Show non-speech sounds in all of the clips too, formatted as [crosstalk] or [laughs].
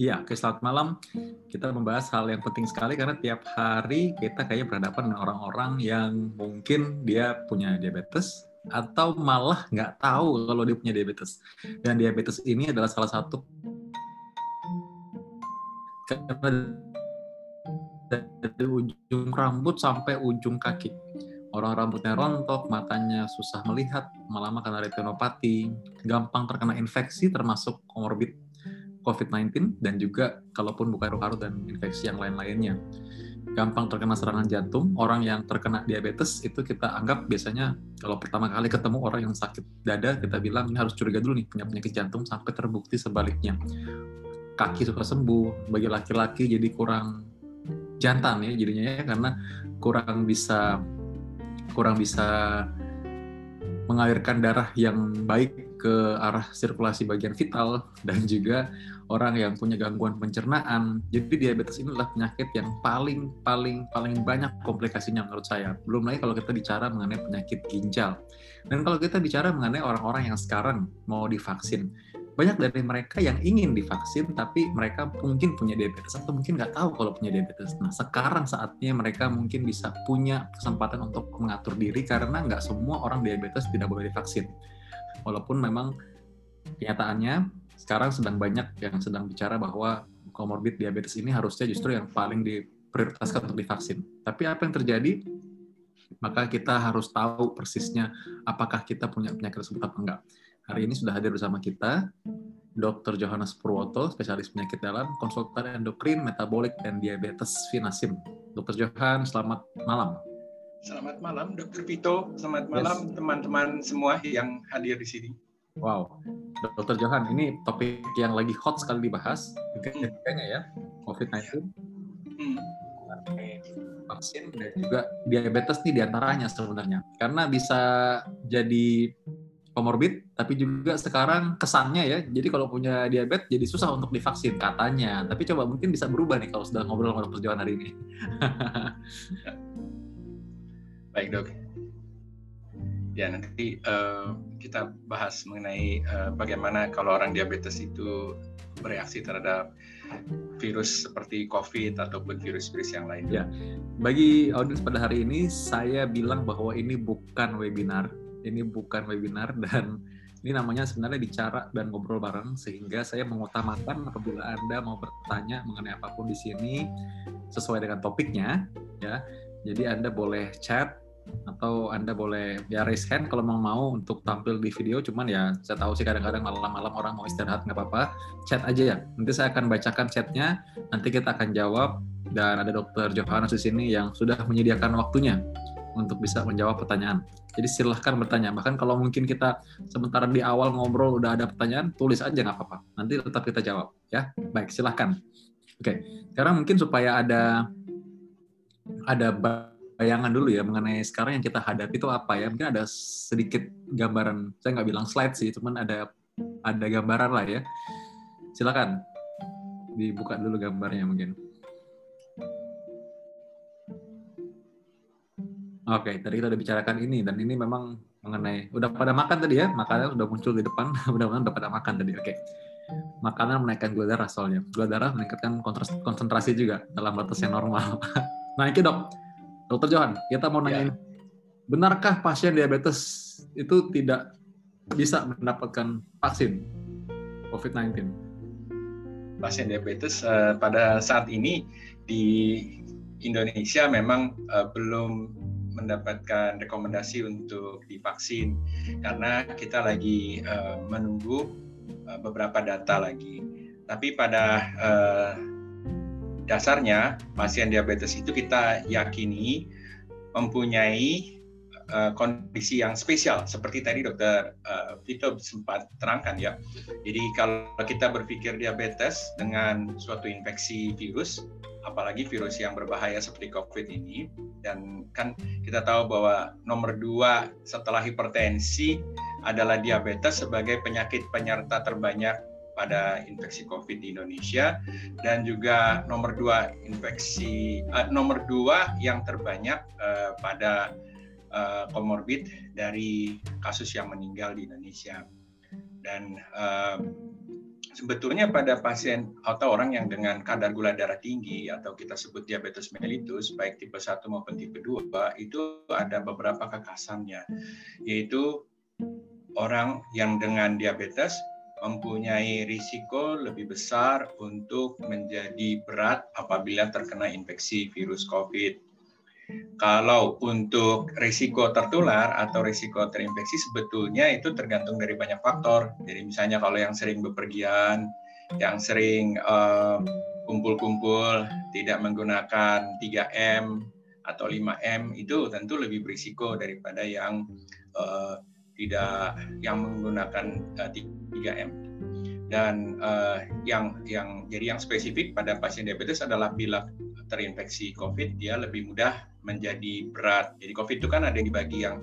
Iya, oke selamat malam. Kita membahas hal yang penting sekali karena tiap hari kita kayak berhadapan dengan orang-orang yang mungkin dia punya diabetes atau malah nggak tahu kalau dia punya diabetes. Dan diabetes ini adalah salah satu dari ujung rambut sampai ujung kaki. Orang rambutnya rontok, matanya susah melihat, malah karena retinopati, gampang terkena infeksi termasuk komorbid COVID-19 dan juga kalaupun bukan paru-paru dan infeksi yang lain-lainnya. Gampang terkena serangan jantung, orang yang terkena diabetes itu kita anggap biasanya kalau pertama kali ketemu orang yang sakit dada, kita bilang ini harus curiga dulu nih punya penyakit jantung sampai terbukti sebaliknya. Kaki suka sembuh, bagi laki-laki jadi kurang jantan ya jadinya ya karena kurang bisa kurang bisa mengalirkan darah yang baik ke arah sirkulasi bagian vital dan juga orang yang punya gangguan pencernaan. Jadi diabetes ini adalah penyakit yang paling paling paling banyak komplikasinya menurut saya. Belum lagi kalau kita bicara mengenai penyakit ginjal. Dan kalau kita bicara mengenai orang-orang yang sekarang mau divaksin, banyak dari mereka yang ingin divaksin tapi mereka mungkin punya diabetes atau mungkin nggak tahu kalau punya diabetes. Nah sekarang saatnya mereka mungkin bisa punya kesempatan untuk mengatur diri karena nggak semua orang diabetes tidak boleh divaksin walaupun memang kenyataannya sekarang sedang banyak yang sedang bicara bahwa komorbid diabetes ini harusnya justru yang paling diprioritaskan untuk divaksin. Tapi apa yang terjadi? Maka kita harus tahu persisnya apakah kita punya penyakit tersebut atau enggak. Hari ini sudah hadir bersama kita Dr. Johannes Purwoto, spesialis penyakit dalam, konsultan endokrin, metabolik, dan diabetes Finasim. Dr. Johan, selamat malam. Selamat malam, Dokter Vito. Selamat malam teman-teman yes. semua yang hadir di sini. Wow, Dokter Johan, ini topik yang lagi hot sekali dibahas, kayaknya hmm. ya, COVID-19, hmm. vaksin dan juga diabetes nih di antaranya sebenarnya, karena bisa jadi komorbid, tapi juga sekarang kesannya ya, jadi kalau punya diabetes jadi susah untuk divaksin katanya. Tapi coba mungkin bisa berubah nih kalau sudah ngobrol sama Dokter Johan hari ini. [laughs] Baik dok. Ya nanti uh, kita bahas mengenai uh, bagaimana kalau orang diabetes itu bereaksi terhadap virus seperti COVID ataupun virus-virus yang lain. Ya, bagi audiens pada hari ini saya bilang bahwa ini bukan webinar, ini bukan webinar dan ini namanya sebenarnya bicara dan ngobrol bareng sehingga saya mengutamakan apabila Anda mau bertanya mengenai apa pun di sini sesuai dengan topiknya ya. Jadi Anda boleh chat atau Anda boleh ya raise hand kalau mau mau untuk tampil di video. Cuman ya saya tahu sih kadang-kadang malam-malam orang mau istirahat nggak apa-apa. Chat aja ya. Nanti saya akan bacakan chatnya. Nanti kita akan jawab. Dan ada dokter Johannes di sini yang sudah menyediakan waktunya untuk bisa menjawab pertanyaan. Jadi silahkan bertanya. Bahkan kalau mungkin kita sementara di awal ngobrol udah ada pertanyaan tulis aja nggak apa-apa. Nanti tetap kita jawab ya. Baik silahkan. Oke. Sekarang mungkin supaya ada ada bayangan dulu ya mengenai sekarang yang kita hadapi itu apa ya mungkin ada sedikit gambaran saya nggak bilang slide sih cuman ada ada gambaran lah ya silakan dibuka dulu gambarnya mungkin Oke, tadi kita udah bicarakan ini dan ini memang mengenai udah pada makan tadi ya, makanan udah muncul di depan, [laughs] mudah-mudahan udah pada makan tadi. Oke. Makanan menaikkan gula darah soalnya. Gula darah meningkatkan konsentrasi juga dalam batas yang normal. [laughs] nah, ini dok, Dokter Johan, kita mau nanya, ya. benarkah pasien diabetes itu tidak bisa mendapatkan vaksin COVID-19? Pasien diabetes uh, pada saat ini di Indonesia memang uh, belum mendapatkan rekomendasi untuk divaksin karena kita lagi uh, menunggu uh, beberapa data lagi. Tapi pada uh, dasarnya pasien diabetes itu kita yakini mempunyai uh, kondisi yang spesial seperti tadi dokter uh, Vito sempat terangkan ya. Jadi kalau kita berpikir diabetes dengan suatu infeksi virus, apalagi virus yang berbahaya seperti COVID ini, dan kan kita tahu bahwa nomor dua setelah hipertensi adalah diabetes sebagai penyakit penyerta terbanyak pada infeksi COVID di Indonesia. Dan juga nomor dua infeksi uh, nomor dua yang terbanyak uh, pada uh, komorbid dari kasus yang meninggal di Indonesia. Dan uh, sebetulnya pada pasien atau orang yang dengan kadar gula darah tinggi atau kita sebut diabetes mellitus baik tipe 1 maupun tipe 2 itu ada beberapa kekasannya. Yaitu orang yang dengan diabetes mempunyai risiko lebih besar untuk menjadi berat apabila terkena infeksi virus COVID kalau untuk risiko tertular atau risiko terinfeksi sebetulnya itu tergantung dari banyak faktor. Jadi misalnya kalau yang sering bepergian, yang sering kumpul kumpul-kumpul, tidak menggunakan 3M atau 5M itu tentu lebih berisiko daripada yang uh, tidak yang menggunakan uh, eh, 3M. Dan uh, yang yang jadi yang spesifik pada pasien diabetes adalah bila terinfeksi COVID dia lebih mudah menjadi berat. Jadi COVID itu kan ada yang dibagi yang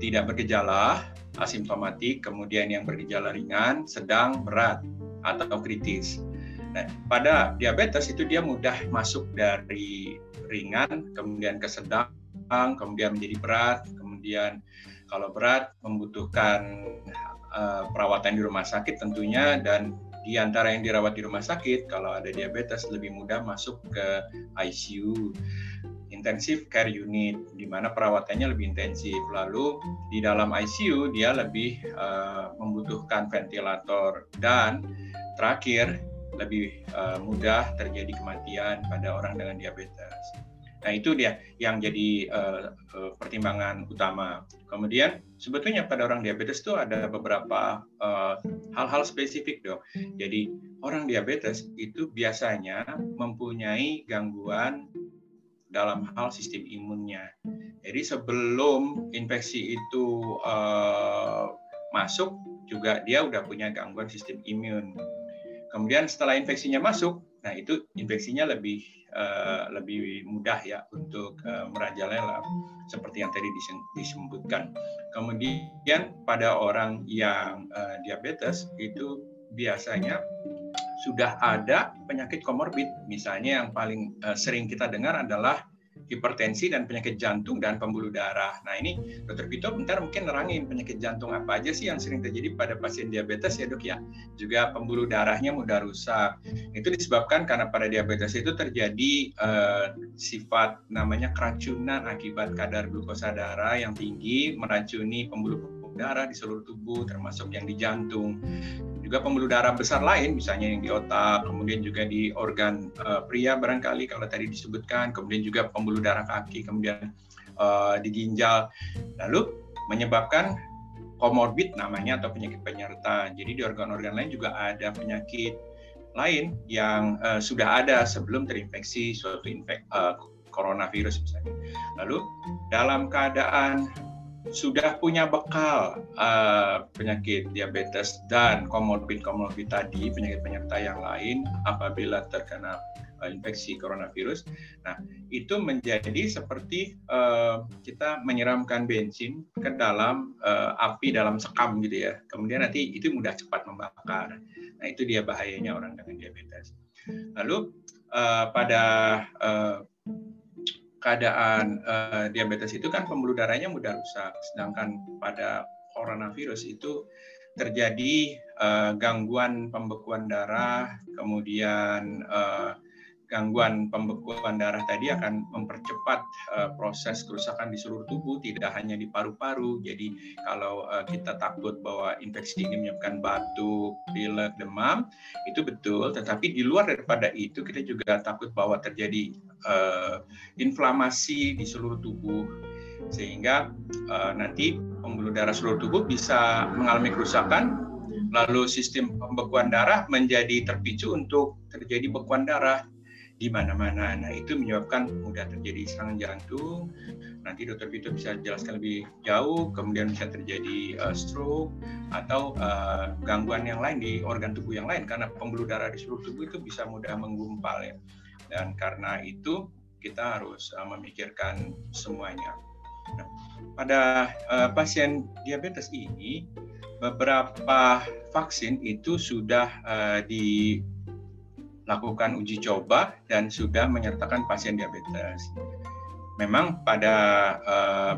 tidak bergejala, asimptomatik, kemudian yang bergejala ringan, sedang, berat, atau kritis. Nah, pada diabetes itu dia mudah masuk dari ringan, kemudian ke sedang, kemudian menjadi berat, kemudian kalau berat membutuhkan uh, perawatan di rumah sakit tentunya dan di antara yang dirawat di rumah sakit kalau ada diabetes lebih mudah masuk ke ICU intensive care unit di mana perawatannya lebih intensif. Lalu di dalam ICU dia lebih uh, membutuhkan ventilator dan terakhir lebih uh, mudah terjadi kematian pada orang dengan diabetes. Nah itu dia yang jadi uh, uh, pertimbangan utama. Kemudian sebetulnya pada orang diabetes itu ada beberapa hal-hal uh, spesifik dong. Jadi orang diabetes itu biasanya mempunyai gangguan dalam hal sistem imunnya. Jadi sebelum infeksi itu uh, masuk juga dia udah punya gangguan sistem imun. Kemudian setelah infeksinya masuk, nah itu infeksinya lebih uh, lebih mudah ya untuk uh, merajalela seperti yang tadi disebutkan. Kemudian pada orang yang uh, diabetes itu biasanya sudah ada penyakit komorbid. Misalnya yang paling sering kita dengar adalah hipertensi dan penyakit jantung dan pembuluh darah. Nah ini dokter Vito bentar mungkin nerangin penyakit jantung apa aja sih yang sering terjadi pada pasien diabetes ya dok ya. Juga pembuluh darahnya mudah rusak. Itu disebabkan karena pada diabetes itu terjadi uh, sifat namanya keracunan akibat kadar glukosa darah yang tinggi meracuni pembuluh darah di seluruh tubuh termasuk yang di jantung juga pembuluh darah besar lain misalnya yang di otak kemudian juga di organ uh, pria barangkali kalau tadi disebutkan kemudian juga pembuluh darah kaki kemudian uh, di ginjal lalu menyebabkan komorbid namanya atau penyakit penyerta jadi di organ-organ lain juga ada penyakit lain yang uh, sudah ada sebelum terinfeksi suatu infek uh, coronavirus misalnya. Lalu dalam keadaan sudah punya bekal uh, penyakit diabetes dan komorbid-komorbid tadi, penyakit penyerta yang lain apabila terkena uh, infeksi coronavirus. Nah, itu menjadi seperti uh, kita menyiramkan bensin ke dalam uh, api dalam sekam gitu ya. Kemudian nanti itu mudah cepat membakar. Nah, itu dia bahayanya orang dengan diabetes. Lalu uh, pada uh, keadaan uh, diabetes itu kan pembuluh darahnya mudah rusak, sedangkan pada coronavirus itu terjadi uh, gangguan pembekuan darah, kemudian uh, gangguan pembekuan darah tadi akan mempercepat uh, proses kerusakan di seluruh tubuh, tidak hanya di paru-paru. Jadi kalau uh, kita takut bahwa infeksi ini menyebabkan batuk, pilek, demam, itu betul. Tetapi di luar daripada itu, kita juga takut bahwa terjadi uh, inflamasi di seluruh tubuh, sehingga uh, nanti pembuluh darah seluruh tubuh bisa mengalami kerusakan lalu sistem pembekuan darah menjadi terpicu untuk terjadi bekuan darah di mana-mana. Nah, itu menyebabkan mudah terjadi serangan jantung. Nanti dokter Vito bisa jelaskan lebih jauh, kemudian bisa terjadi uh, stroke atau uh, gangguan yang lain di organ tubuh yang lain karena pembuluh darah di seluruh tubuh itu bisa mudah menggumpal ya. Dan karena itu kita harus uh, memikirkan semuanya. Nah, pada uh, pasien diabetes ini beberapa vaksin itu sudah uh, di lakukan uji coba dan sudah menyertakan pasien diabetes. Memang pada uh,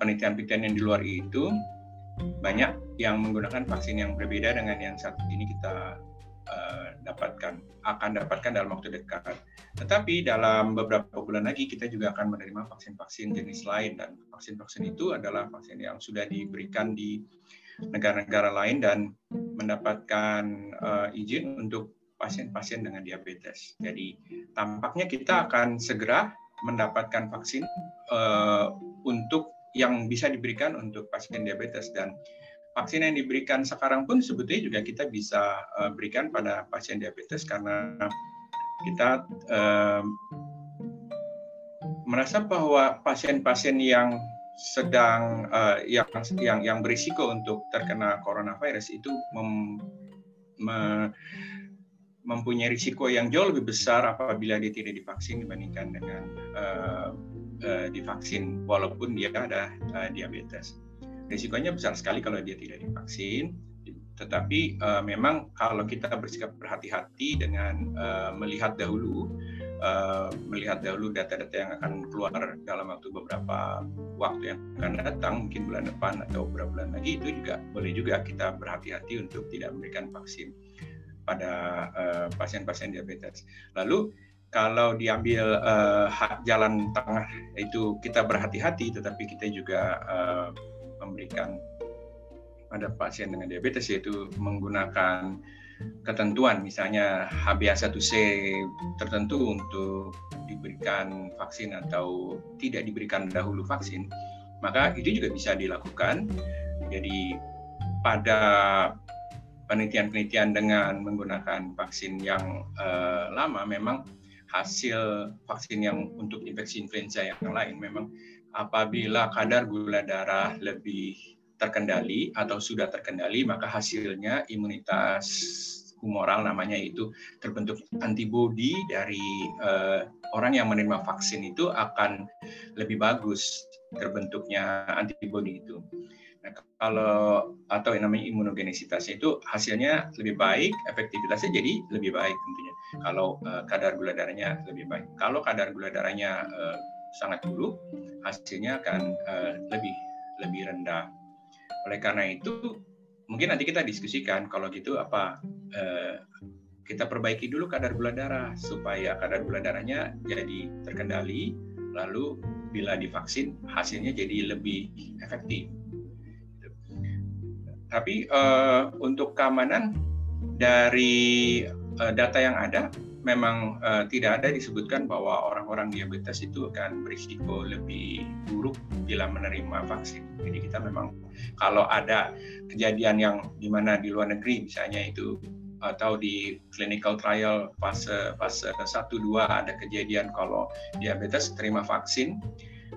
penelitian-penelitian yang di luar itu banyak yang menggunakan vaksin yang berbeda dengan yang saat ini kita dapatkan akan dapatkan dalam waktu dekat. Tetapi dalam beberapa bulan lagi kita juga akan menerima vaksin-vaksin jenis lain. Dan vaksin-vaksin itu adalah vaksin yang sudah diberikan di negara-negara lain dan mendapatkan uh, izin untuk pasien-pasien dengan diabetes. Jadi tampaknya kita akan segera mendapatkan vaksin uh, untuk yang bisa diberikan untuk pasien diabetes. Dan vaksin yang diberikan sekarang pun sebetulnya juga kita bisa uh, berikan pada pasien diabetes karena kita uh, merasa bahwa pasien-pasien yang sedang uh, yang yang yang berisiko untuk terkena coronavirus itu mem, me, mempunyai risiko yang jauh lebih besar apabila dia tidak divaksin dibandingkan dengan uh, uh, divaksin walaupun dia ada uh, diabetes. Risikonya besar sekali kalau dia tidak divaksin. Tetapi uh, memang kalau kita bersikap berhati-hati dengan uh, melihat dahulu uh, melihat dahulu data-data yang akan keluar dalam waktu beberapa waktu yang akan datang, mungkin bulan depan atau beberapa bulan lagi, itu juga boleh juga kita berhati-hati untuk tidak memberikan vaksin pada uh, pasien-pasien diabetes. Lalu kalau diambil uh, jalan tengah itu kita berhati-hati, tetapi kita juga uh, memberikan pada pasien dengan diabetes yaitu menggunakan ketentuan misalnya HbA1c tertentu untuk diberikan vaksin atau tidak diberikan dahulu vaksin, maka itu juga bisa dilakukan. Jadi pada penelitian-penelitian dengan menggunakan vaksin yang uh, lama memang hasil vaksin yang untuk infeksi influenza yang lain memang apabila kadar gula darah lebih terkendali atau sudah terkendali, maka hasilnya imunitas humoral namanya itu terbentuk antibodi dari uh, orang yang menerima vaksin itu akan lebih bagus terbentuknya antibodi itu. Nah, kalau atau yang namanya imunogenisitas itu hasilnya lebih baik, efektivitasnya jadi lebih baik tentunya. Kalau uh, kadar gula darahnya lebih baik. Kalau kadar gula darahnya uh, sangat buruk, hasilnya akan uh, lebih lebih rendah. Oleh karena itu, mungkin nanti kita diskusikan kalau gitu apa eh, kita perbaiki dulu kadar gula darah supaya kadar gula darahnya jadi terkendali, lalu bila divaksin hasilnya jadi lebih efektif. Tapi eh, untuk keamanan dari eh, data yang ada memang uh, tidak ada disebutkan bahwa orang-orang diabetes itu akan berisiko lebih buruk bila menerima vaksin. Jadi kita memang kalau ada kejadian yang di mana di luar negeri misalnya itu atau di clinical trial fase fase 1 2 ada kejadian kalau diabetes terima vaksin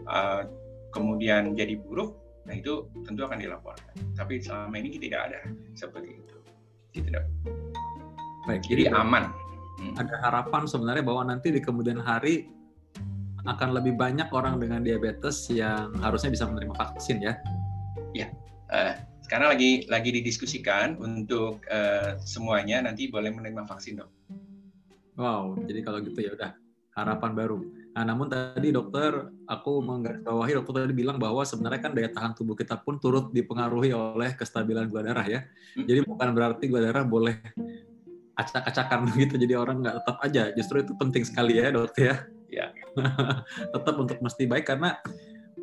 uh, kemudian jadi buruk nah itu tentu akan dilaporkan. Tapi selama ini tidak ada seperti itu. Tidak baik jadi aman Hmm. ada harapan sebenarnya bahwa nanti di kemudian hari akan lebih banyak orang dengan diabetes yang harusnya bisa menerima vaksin ya. Ya, uh, sekarang lagi lagi didiskusikan untuk uh, semuanya nanti boleh menerima vaksin dok. Wow, jadi kalau gitu ya udah harapan baru. Nah, namun tadi dokter, aku menggarisbawahi dokter tadi bilang bahwa sebenarnya kan daya tahan tubuh kita pun turut dipengaruhi oleh kestabilan gula darah ya. Hmm. Jadi bukan berarti gula darah boleh acak-acakan [laughs] gitu jadi orang nggak tetap aja. Justru itu penting sekali ya dok ya. Ya [laughs] tetap untuk mesti baik karena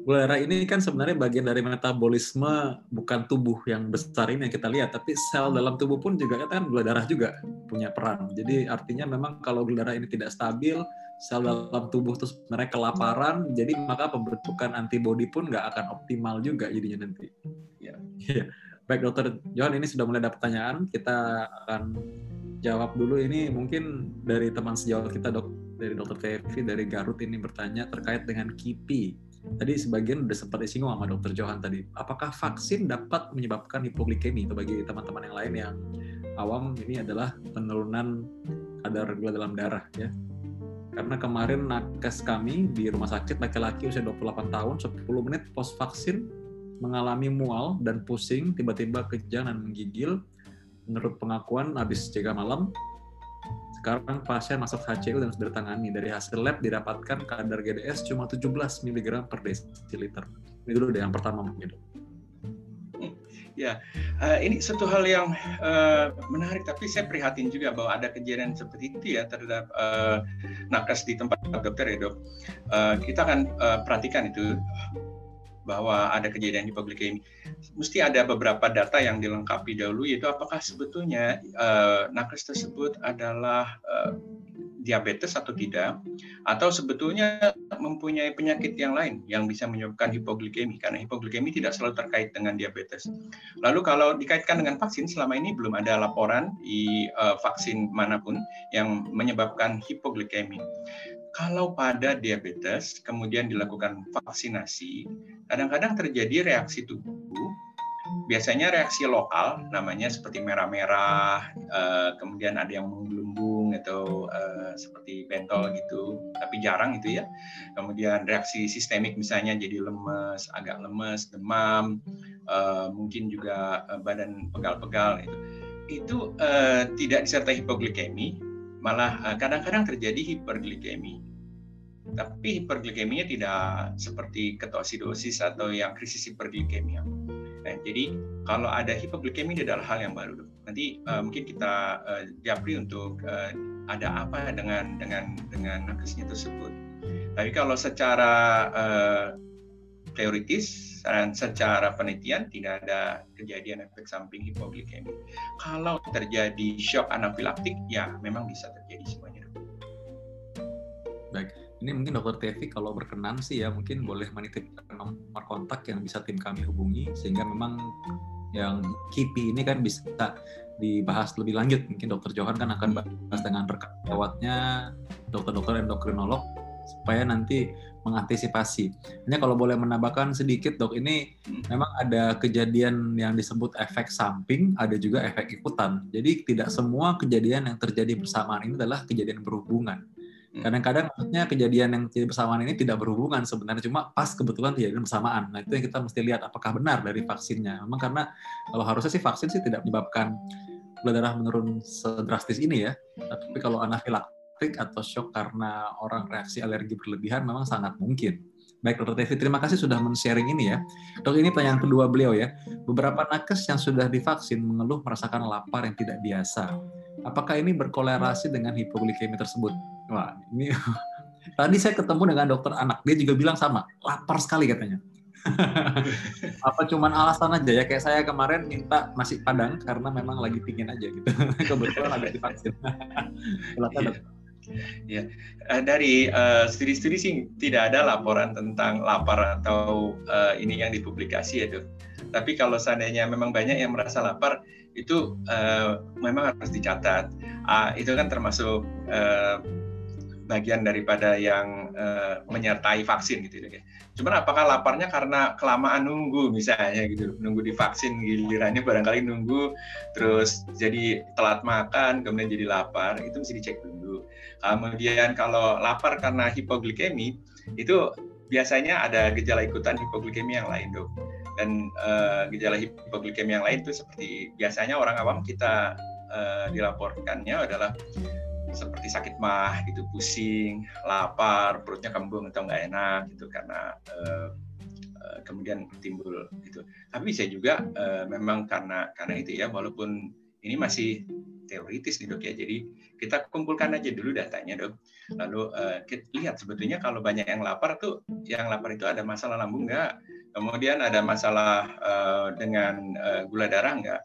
gula darah ini kan sebenarnya bagian dari metabolisme bukan tubuh yang besar ini yang kita lihat. Tapi sel dalam tubuh pun juga kan gula darah juga punya peran. Jadi artinya memang kalau gula darah ini tidak stabil sel dalam tubuh terus mereka kelaparan jadi maka pembentukan antibodi pun nggak akan optimal juga jadinya nanti. Ya yeah. Baik dokter Johan ini sudah mulai ada pertanyaan kita akan jawab dulu ini mungkin dari teman sejawat kita dok dari dokter Tevi dari Garut ini bertanya terkait dengan KIPI. Tadi sebagian sudah sempat disinggung sama dokter Johan tadi. Apakah vaksin dapat menyebabkan hipoglikemi? Itu bagi teman-teman yang lain yang awam ini adalah penurunan kadar gula dalam darah ya. Karena kemarin nakes kami di rumah sakit laki-laki usia 28 tahun 10 menit post vaksin mengalami mual dan pusing, tiba-tiba kejang dan menggigil menurut pengakuan habis jaga malam, sekarang pasien masuk HCU dan sudah ditangani. Dari hasil lab didapatkan kadar GDS cuma 17 mg per desiliter. Ini dulu deh yang pertama mungkin. [laughs] Ya, uh, ini satu hal yang uh, menarik, tapi saya prihatin juga bahwa ada kejadian seperti itu ya terhadap uh, nakes di tempat dokter ya dok. Uh, kita akan uh, perhatikan itu bahwa ada kejadian hipoglikemi. Mesti ada beberapa data yang dilengkapi dahulu, yaitu apakah sebetulnya uh, nakes tersebut adalah uh, diabetes atau tidak, atau sebetulnya mempunyai penyakit yang lain yang bisa menyebabkan hipoglikemi, karena hipoglikemi tidak selalu terkait dengan diabetes. Lalu kalau dikaitkan dengan vaksin, selama ini belum ada laporan di uh, vaksin mana pun yang menyebabkan hipoglikemi. Kalau pada diabetes, kemudian dilakukan vaksinasi, kadang-kadang terjadi reaksi tubuh biasanya reaksi lokal namanya seperti merah-merah, uh, kemudian ada yang menggelembung atau uh, seperti bentol gitu, tapi jarang itu ya. Kemudian reaksi sistemik misalnya jadi lemes, agak lemes, demam, uh, mungkin juga badan pegal-pegal itu. Itu uh, tidak disertai hipoglikemi, malah kadang-kadang uh, terjadi hiperglikemi. Tapi hiperglikeminya tidak seperti ketoasidosis atau yang krisis hiperglikemia Nah, jadi kalau ada hipoglikemi ini adalah hal yang baru. Nanti uh, mungkin kita uh, japri untuk uh, ada apa dengan dengan dengan nakesnya tersebut. Tapi kalau secara uh, teoritis dan secara penelitian tidak ada kejadian efek samping hipoglikemi. Kalau terjadi shock anafilaktik, ya memang bisa terjadi semuanya. Baik ini mungkin dokter Tevi kalau berkenan sih ya mungkin boleh menitipkan nomor kontak yang bisa tim kami hubungi sehingga memang yang KIPI ini kan bisa dibahas lebih lanjut mungkin dokter Johan kan akan bahas dengan rekan lewatnya dokter-dokter endokrinolog supaya nanti mengantisipasi. Hanya kalau boleh menambahkan sedikit dok, ini memang ada kejadian yang disebut efek samping, ada juga efek ikutan. Jadi tidak semua kejadian yang terjadi bersamaan ini adalah kejadian berhubungan. Hmm. Kadang-kadang maksudnya kejadian yang tidak bersamaan ini tidak berhubungan sebenarnya cuma pas kebetulan kejadian bersamaan. Nah itu yang kita mesti lihat apakah benar dari vaksinnya. Memang karena kalau harusnya sih vaksin sih tidak menyebabkan gula darah menurun sedrastis ini ya. Tapi kalau anafilaktik atau shock karena orang reaksi alergi berlebihan memang sangat mungkin. Baik, Dr. Tevi, terima kasih sudah men-sharing ini ya. Dok, ini pertanyaan kedua beliau ya. Beberapa nakes yang sudah divaksin mengeluh merasakan lapar yang tidak biasa. Apakah ini berkolerasi dengan hipoglikemi tersebut? Wah, ini [laughs] tadi saya ketemu dengan dokter anak, dia juga bilang sama, lapar sekali katanya. [laughs] apa cuman alasan aja ya kayak saya kemarin minta nasi padang karena memang lagi pingin aja gitu [laughs] kebetulan agak divaksin silakan dok ya dari uh, studi-studi sih tidak ada laporan tentang lapar atau uh, ini yang dipublikasi ya dok tapi kalau seandainya memang banyak yang merasa lapar itu uh, memang harus dicatat uh, itu kan termasuk uh, bagian daripada yang uh, menyertai vaksin gitu ya. Cuman apakah laparnya karena kelamaan nunggu misalnya gitu, nunggu divaksin gilirannya barangkali nunggu terus jadi telat makan kemudian jadi lapar itu mesti dicek dulu. Kemudian kalau lapar karena hipoglikemi itu biasanya ada gejala ikutan hipoglikemi yang lain dok. Dan uh, gejala hipoglikemi yang lain itu seperti biasanya orang awam kita uh, dilaporkannya adalah seperti sakit mah gitu pusing lapar perutnya kembung atau nggak enak gitu karena uh, kemudian timbul gitu tapi bisa juga uh, memang karena karena itu ya walaupun ini masih teoritis nih dok ya. Jadi kita kumpulkan aja dulu datanya dok. Lalu uh, kita lihat sebetulnya kalau banyak yang lapar tuh yang lapar itu ada masalah lambung nggak? Kemudian ada masalah uh, dengan uh, gula darah nggak?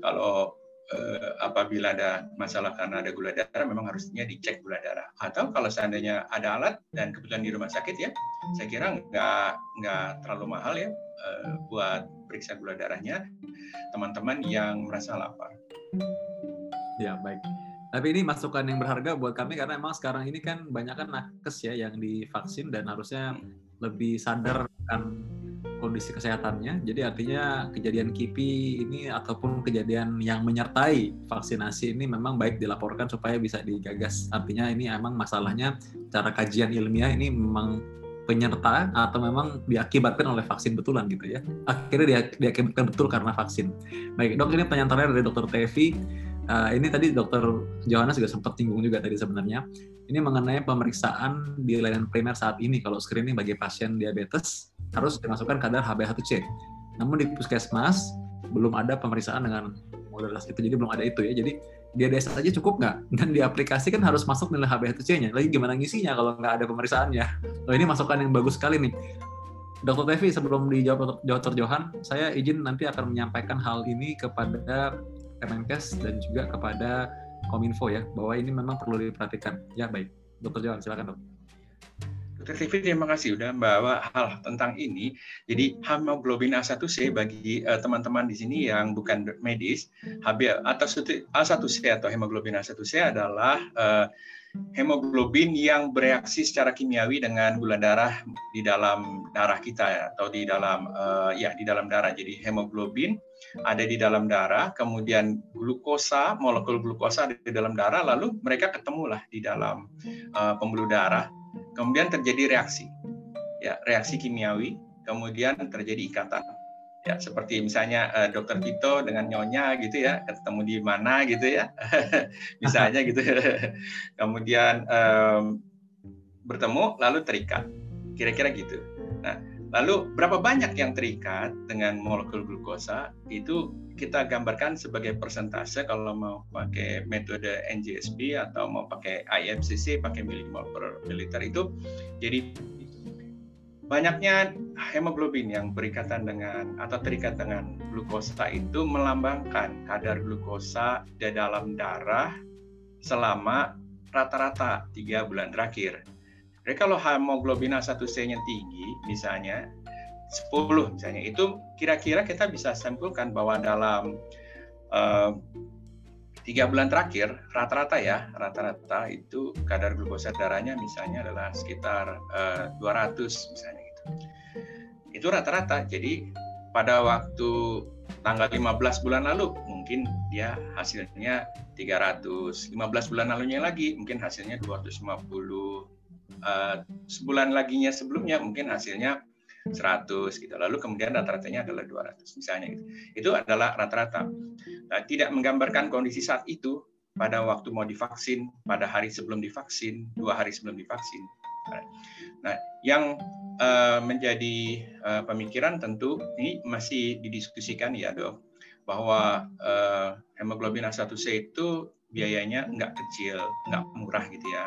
Kalau eh, apabila ada masalah karena ada gula darah memang harusnya dicek gula darah. Atau kalau seandainya ada alat dan kebetulan di rumah sakit ya saya kira nggak nggak terlalu mahal ya eh, buat periksa gula darahnya teman-teman yang merasa lapar. Ya baik. Tapi ini masukan yang berharga buat kami karena memang sekarang ini kan banyak kan nakes ya yang divaksin dan harusnya lebih sadar kan kondisi kesehatannya. Jadi artinya kejadian KIPI ini ataupun kejadian yang menyertai vaksinasi ini memang baik dilaporkan supaya bisa digagas. Artinya ini memang masalahnya cara kajian ilmiah ini memang penyerta atau memang diakibatkan oleh vaksin betulan gitu ya. Akhirnya dia, diakibatkan betul karena vaksin. Baik dok ini pertanyaan terakhir dari dokter Tevi. Uh, ini tadi dokter Johannes juga sempat tinggung juga tadi sebenarnya. Ini mengenai pemeriksaan di layanan primer saat ini kalau screening bagi pasien diabetes harus dimasukkan kadar HbA1c. Namun di puskesmas belum ada pemeriksaan dengan modalitas itu jadi belum ada itu ya jadi dia DS aja cukup nggak dan di aplikasi kan harus masuk nilai HbA1c-nya lagi gimana ngisinya kalau nggak ada pemeriksaannya oh, ini masukan yang bagus sekali nih Dokter Tevi sebelum dijawab Dr. Johan saya izin nanti akan menyampaikan hal ini kepada Kemenkes dan juga kepada Kominfo ya bahwa ini memang perlu diperhatikan ya baik Dokter Johan silakan dok Dr. TV terima kasih sudah membawa hal tentang ini. Jadi hemoglobin A1C bagi eh, teman-teman uh, di sini yang bukan medis, HB atau A1C atau hemoglobin A1C adalah uh, hemoglobin yang bereaksi secara kimiawi dengan gula darah di dalam darah kita ya, atau di dalam uh, ya di dalam darah. Jadi hemoglobin ada di dalam darah, kemudian glukosa, molekul glukosa ada di dalam darah, lalu mereka ketemulah di dalam uh, pembuluh darah kemudian terjadi reaksi, ya reaksi kimiawi, kemudian terjadi ikatan. Ya, seperti misalnya uh, dokter Tito dengan nyonya gitu ya, ketemu di mana gitu ya, [laughs] misalnya [laughs] gitu. [laughs] kemudian um, bertemu lalu terikat, kira-kira gitu. Nah, lalu berapa banyak yang terikat dengan molekul glukosa itu kita gambarkan sebagai persentase kalau mau pakai metode NGSP atau mau pakai IMCC pakai milimol per mililiter itu jadi banyaknya hemoglobin yang berikatan dengan atau terikat dengan glukosa itu melambangkan kadar glukosa di dalam darah selama rata-rata tiga bulan terakhir. Jadi kalau hemoglobin A1C-nya tinggi, misalnya 10 misalnya itu kira-kira kita bisa simpulkan bahwa dalam uh, tiga bulan terakhir rata-rata ya rata-rata itu kadar glukosa darahnya misalnya adalah sekitar uh, eh, 200 misalnya itu rata-rata jadi pada waktu tanggal 15 bulan lalu mungkin dia hasilnya 300 15 bulan lalunya lagi mungkin hasilnya 250 uh, eh, sebulan laginya sebelumnya mungkin hasilnya 100 gitu. Lalu kemudian rata-ratanya adalah 200 misalnya gitu. Itu adalah rata-rata. Nah, tidak menggambarkan kondisi saat itu pada waktu mau divaksin, pada hari sebelum divaksin, dua hari sebelum divaksin. Nah, yang uh, menjadi uh, pemikiran tentu ini masih didiskusikan ya dok, bahwa uh, hemoglobin A1C itu biayanya nggak kecil, nggak murah gitu ya.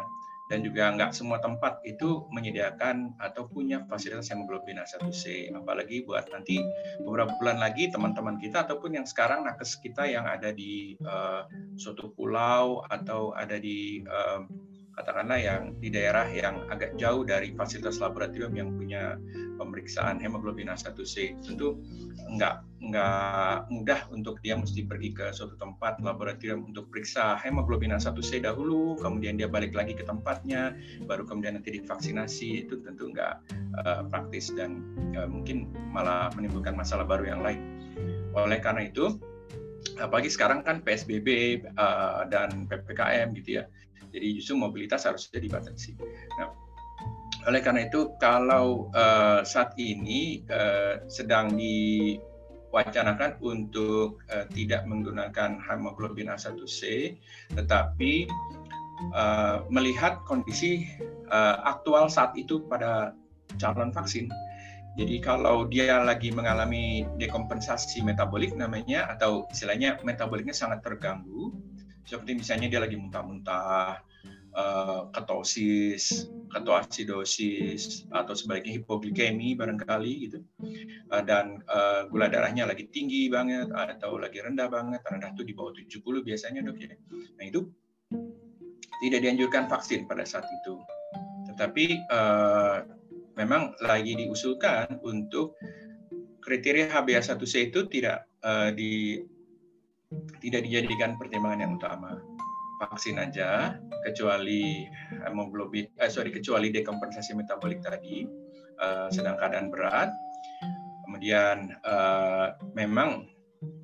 Dan juga nggak semua tempat itu menyediakan atau punya fasilitas hemoglobin A1C apalagi buat nanti beberapa bulan lagi teman-teman kita ataupun yang sekarang nakes kita yang ada di uh, suatu pulau atau ada di uh, katakanlah yang di daerah yang agak jauh dari fasilitas laboratorium yang punya pemeriksaan hemoglobin A1C tentu nggak nggak mudah untuk dia mesti pergi ke suatu tempat laboratorium untuk periksa hemoglobin A1C dahulu kemudian dia balik lagi ke tempatnya baru kemudian nanti divaksinasi. Itu tentu nggak uh, praktis dan uh, mungkin malah menimbulkan masalah baru yang lain. Oleh karena itu apalagi sekarang kan PSBB uh, dan PPKM gitu ya jadi justru mobilitas harusnya dibatasi. Nah, oleh karena itu kalau uh, saat ini uh, sedang diwacanakan untuk uh, tidak menggunakan hemoglobin A1C, tetapi uh, melihat kondisi uh, aktual saat itu pada calon vaksin. Jadi kalau dia lagi mengalami dekompensasi metabolik namanya atau istilahnya metaboliknya sangat terganggu, seperti misalnya dia lagi muntah-muntah, uh, ketosis, ketoasidosis, atau sebaliknya hipoglikemi barangkali gitu, uh, dan uh, gula darahnya lagi tinggi banget atau lagi rendah banget, rendah itu di bawah 70 biasanya dok ya. Nah itu tidak dianjurkan vaksin pada saat itu, tetapi memang lagi diusulkan untuk kriteria HbA1c itu tidak di tidak dijadikan pertimbangan yang utama vaksin aja kecuali hemoglobin eh sorry kecuali dekompensasi metabolik tadi uh, sedang keadaan berat kemudian uh, memang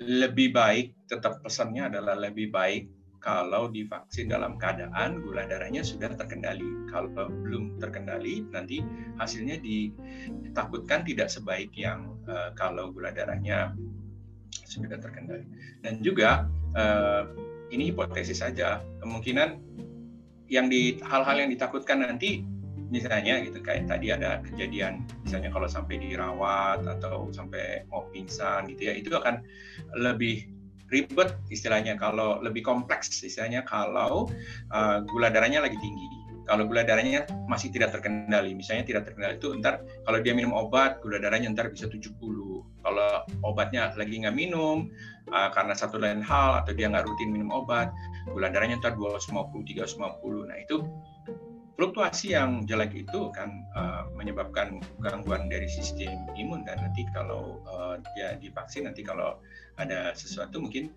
lebih baik tetap pesannya adalah lebih baik kalau divaksin dalam keadaan gula darahnya sudah terkendali. Kalau belum terkendali, nanti hasilnya ditakutkan tidak sebaik yang uh, kalau gula darahnya sudah terkendali. Dan juga uh, ini hipotesis saja, kemungkinan yang di hal-hal yang ditakutkan nanti misalnya gitu kayak tadi ada kejadian misalnya kalau sampai dirawat atau sampai mau pingsan gitu ya itu akan lebih ribet istilahnya kalau lebih kompleks istilahnya kalau uh, gula darahnya lagi tinggi kalau gula darahnya masih tidak terkendali. Misalnya tidak terkendali itu ntar kalau dia minum obat gula darahnya ntar bisa 70 kalau obatnya lagi nggak minum uh, karena satu lain hal atau dia nggak rutin minum obat gula darahnya ntar 250 350 nah itu fluktuasi yang jelek itu kan uh, menyebabkan gangguan dari sistem imun dan nanti kalau uh, dia divaksin nanti kalau ada sesuatu mungkin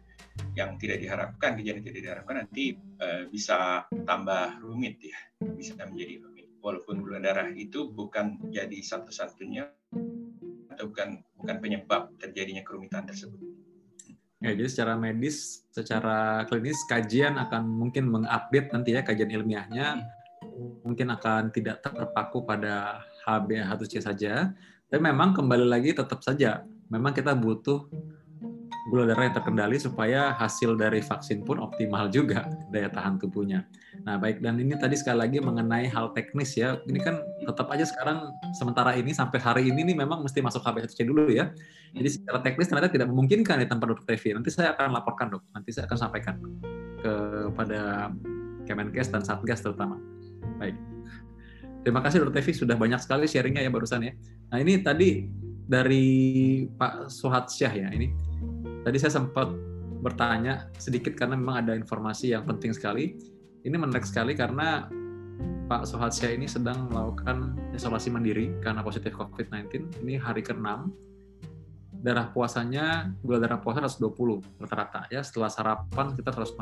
yang tidak diharapkan kejadian tidak diharapkan nanti uh, bisa tambah rumit ya bisa menjadi rumit. Walaupun gula darah itu bukan jadi satu-satunya atau bukan bukan penyebab terjadinya kerumitan tersebut. Ya, jadi secara medis, secara klinis kajian akan mungkin mengupdate nanti ya kajian ilmiahnya. Mungkin akan tidak terpaku pada HbA1c saja, tapi memang kembali lagi tetap saja, memang kita butuh gula darah yang terkendali supaya hasil dari vaksin pun optimal juga daya tahan tubuhnya. Nah baik dan ini tadi sekali lagi mengenai hal teknis ya. Ini kan tetap aja sekarang sementara ini sampai hari ini nih memang mesti masuk HbA1c dulu ya. Jadi secara teknis ternyata tidak memungkinkan ya tanpa dokter Tevi. Nanti saya akan laporkan dok. Nanti saya akan sampaikan kepada Kemenkes dan Satgas terutama. Baik. Terima kasih Dr. Tevi sudah banyak sekali sharingnya ya barusan ya. Nah ini tadi dari Pak Suhat Syah ya ini. Tadi saya sempat bertanya sedikit karena memang ada informasi yang penting sekali. Ini menarik sekali karena Pak Syah ini sedang melakukan isolasi mandiri karena positif COVID-19. Ini hari ke-6. Darah puasanya, gula darah puasa 120 rata-rata ya. Setelah sarapan kita 160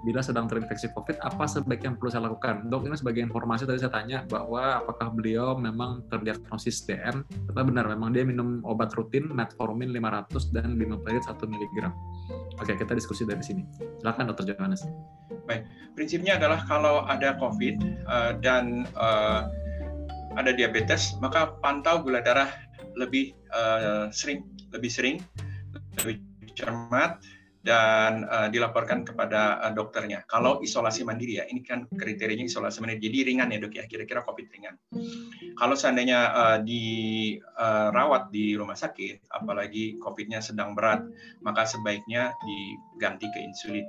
bila sedang terinfeksi COVID, apa sebaiknya yang perlu saya lakukan? Dok, ini sebagai informasi tadi saya tanya bahwa apakah beliau memang terdiagnosis DM, ternyata benar, memang dia minum obat rutin, metformin 500 dan limepiride 1 mg. Oke, kita diskusi dari sini. Silakan Dr. Johannes. Baik, prinsipnya adalah kalau ada COVID uh, dan uh, ada diabetes, maka pantau gula darah lebih uh, sering, lebih sering, lebih cermat, dan uh, dilaporkan kepada uh, dokternya. Kalau isolasi mandiri ya, ini kan kriterianya isolasi mandiri. Jadi ringan ya dok ya, kira-kira COVID ringan. Kalau seandainya uh, dirawat uh, di rumah sakit, apalagi COVID-nya sedang berat, maka sebaiknya diganti ke insulin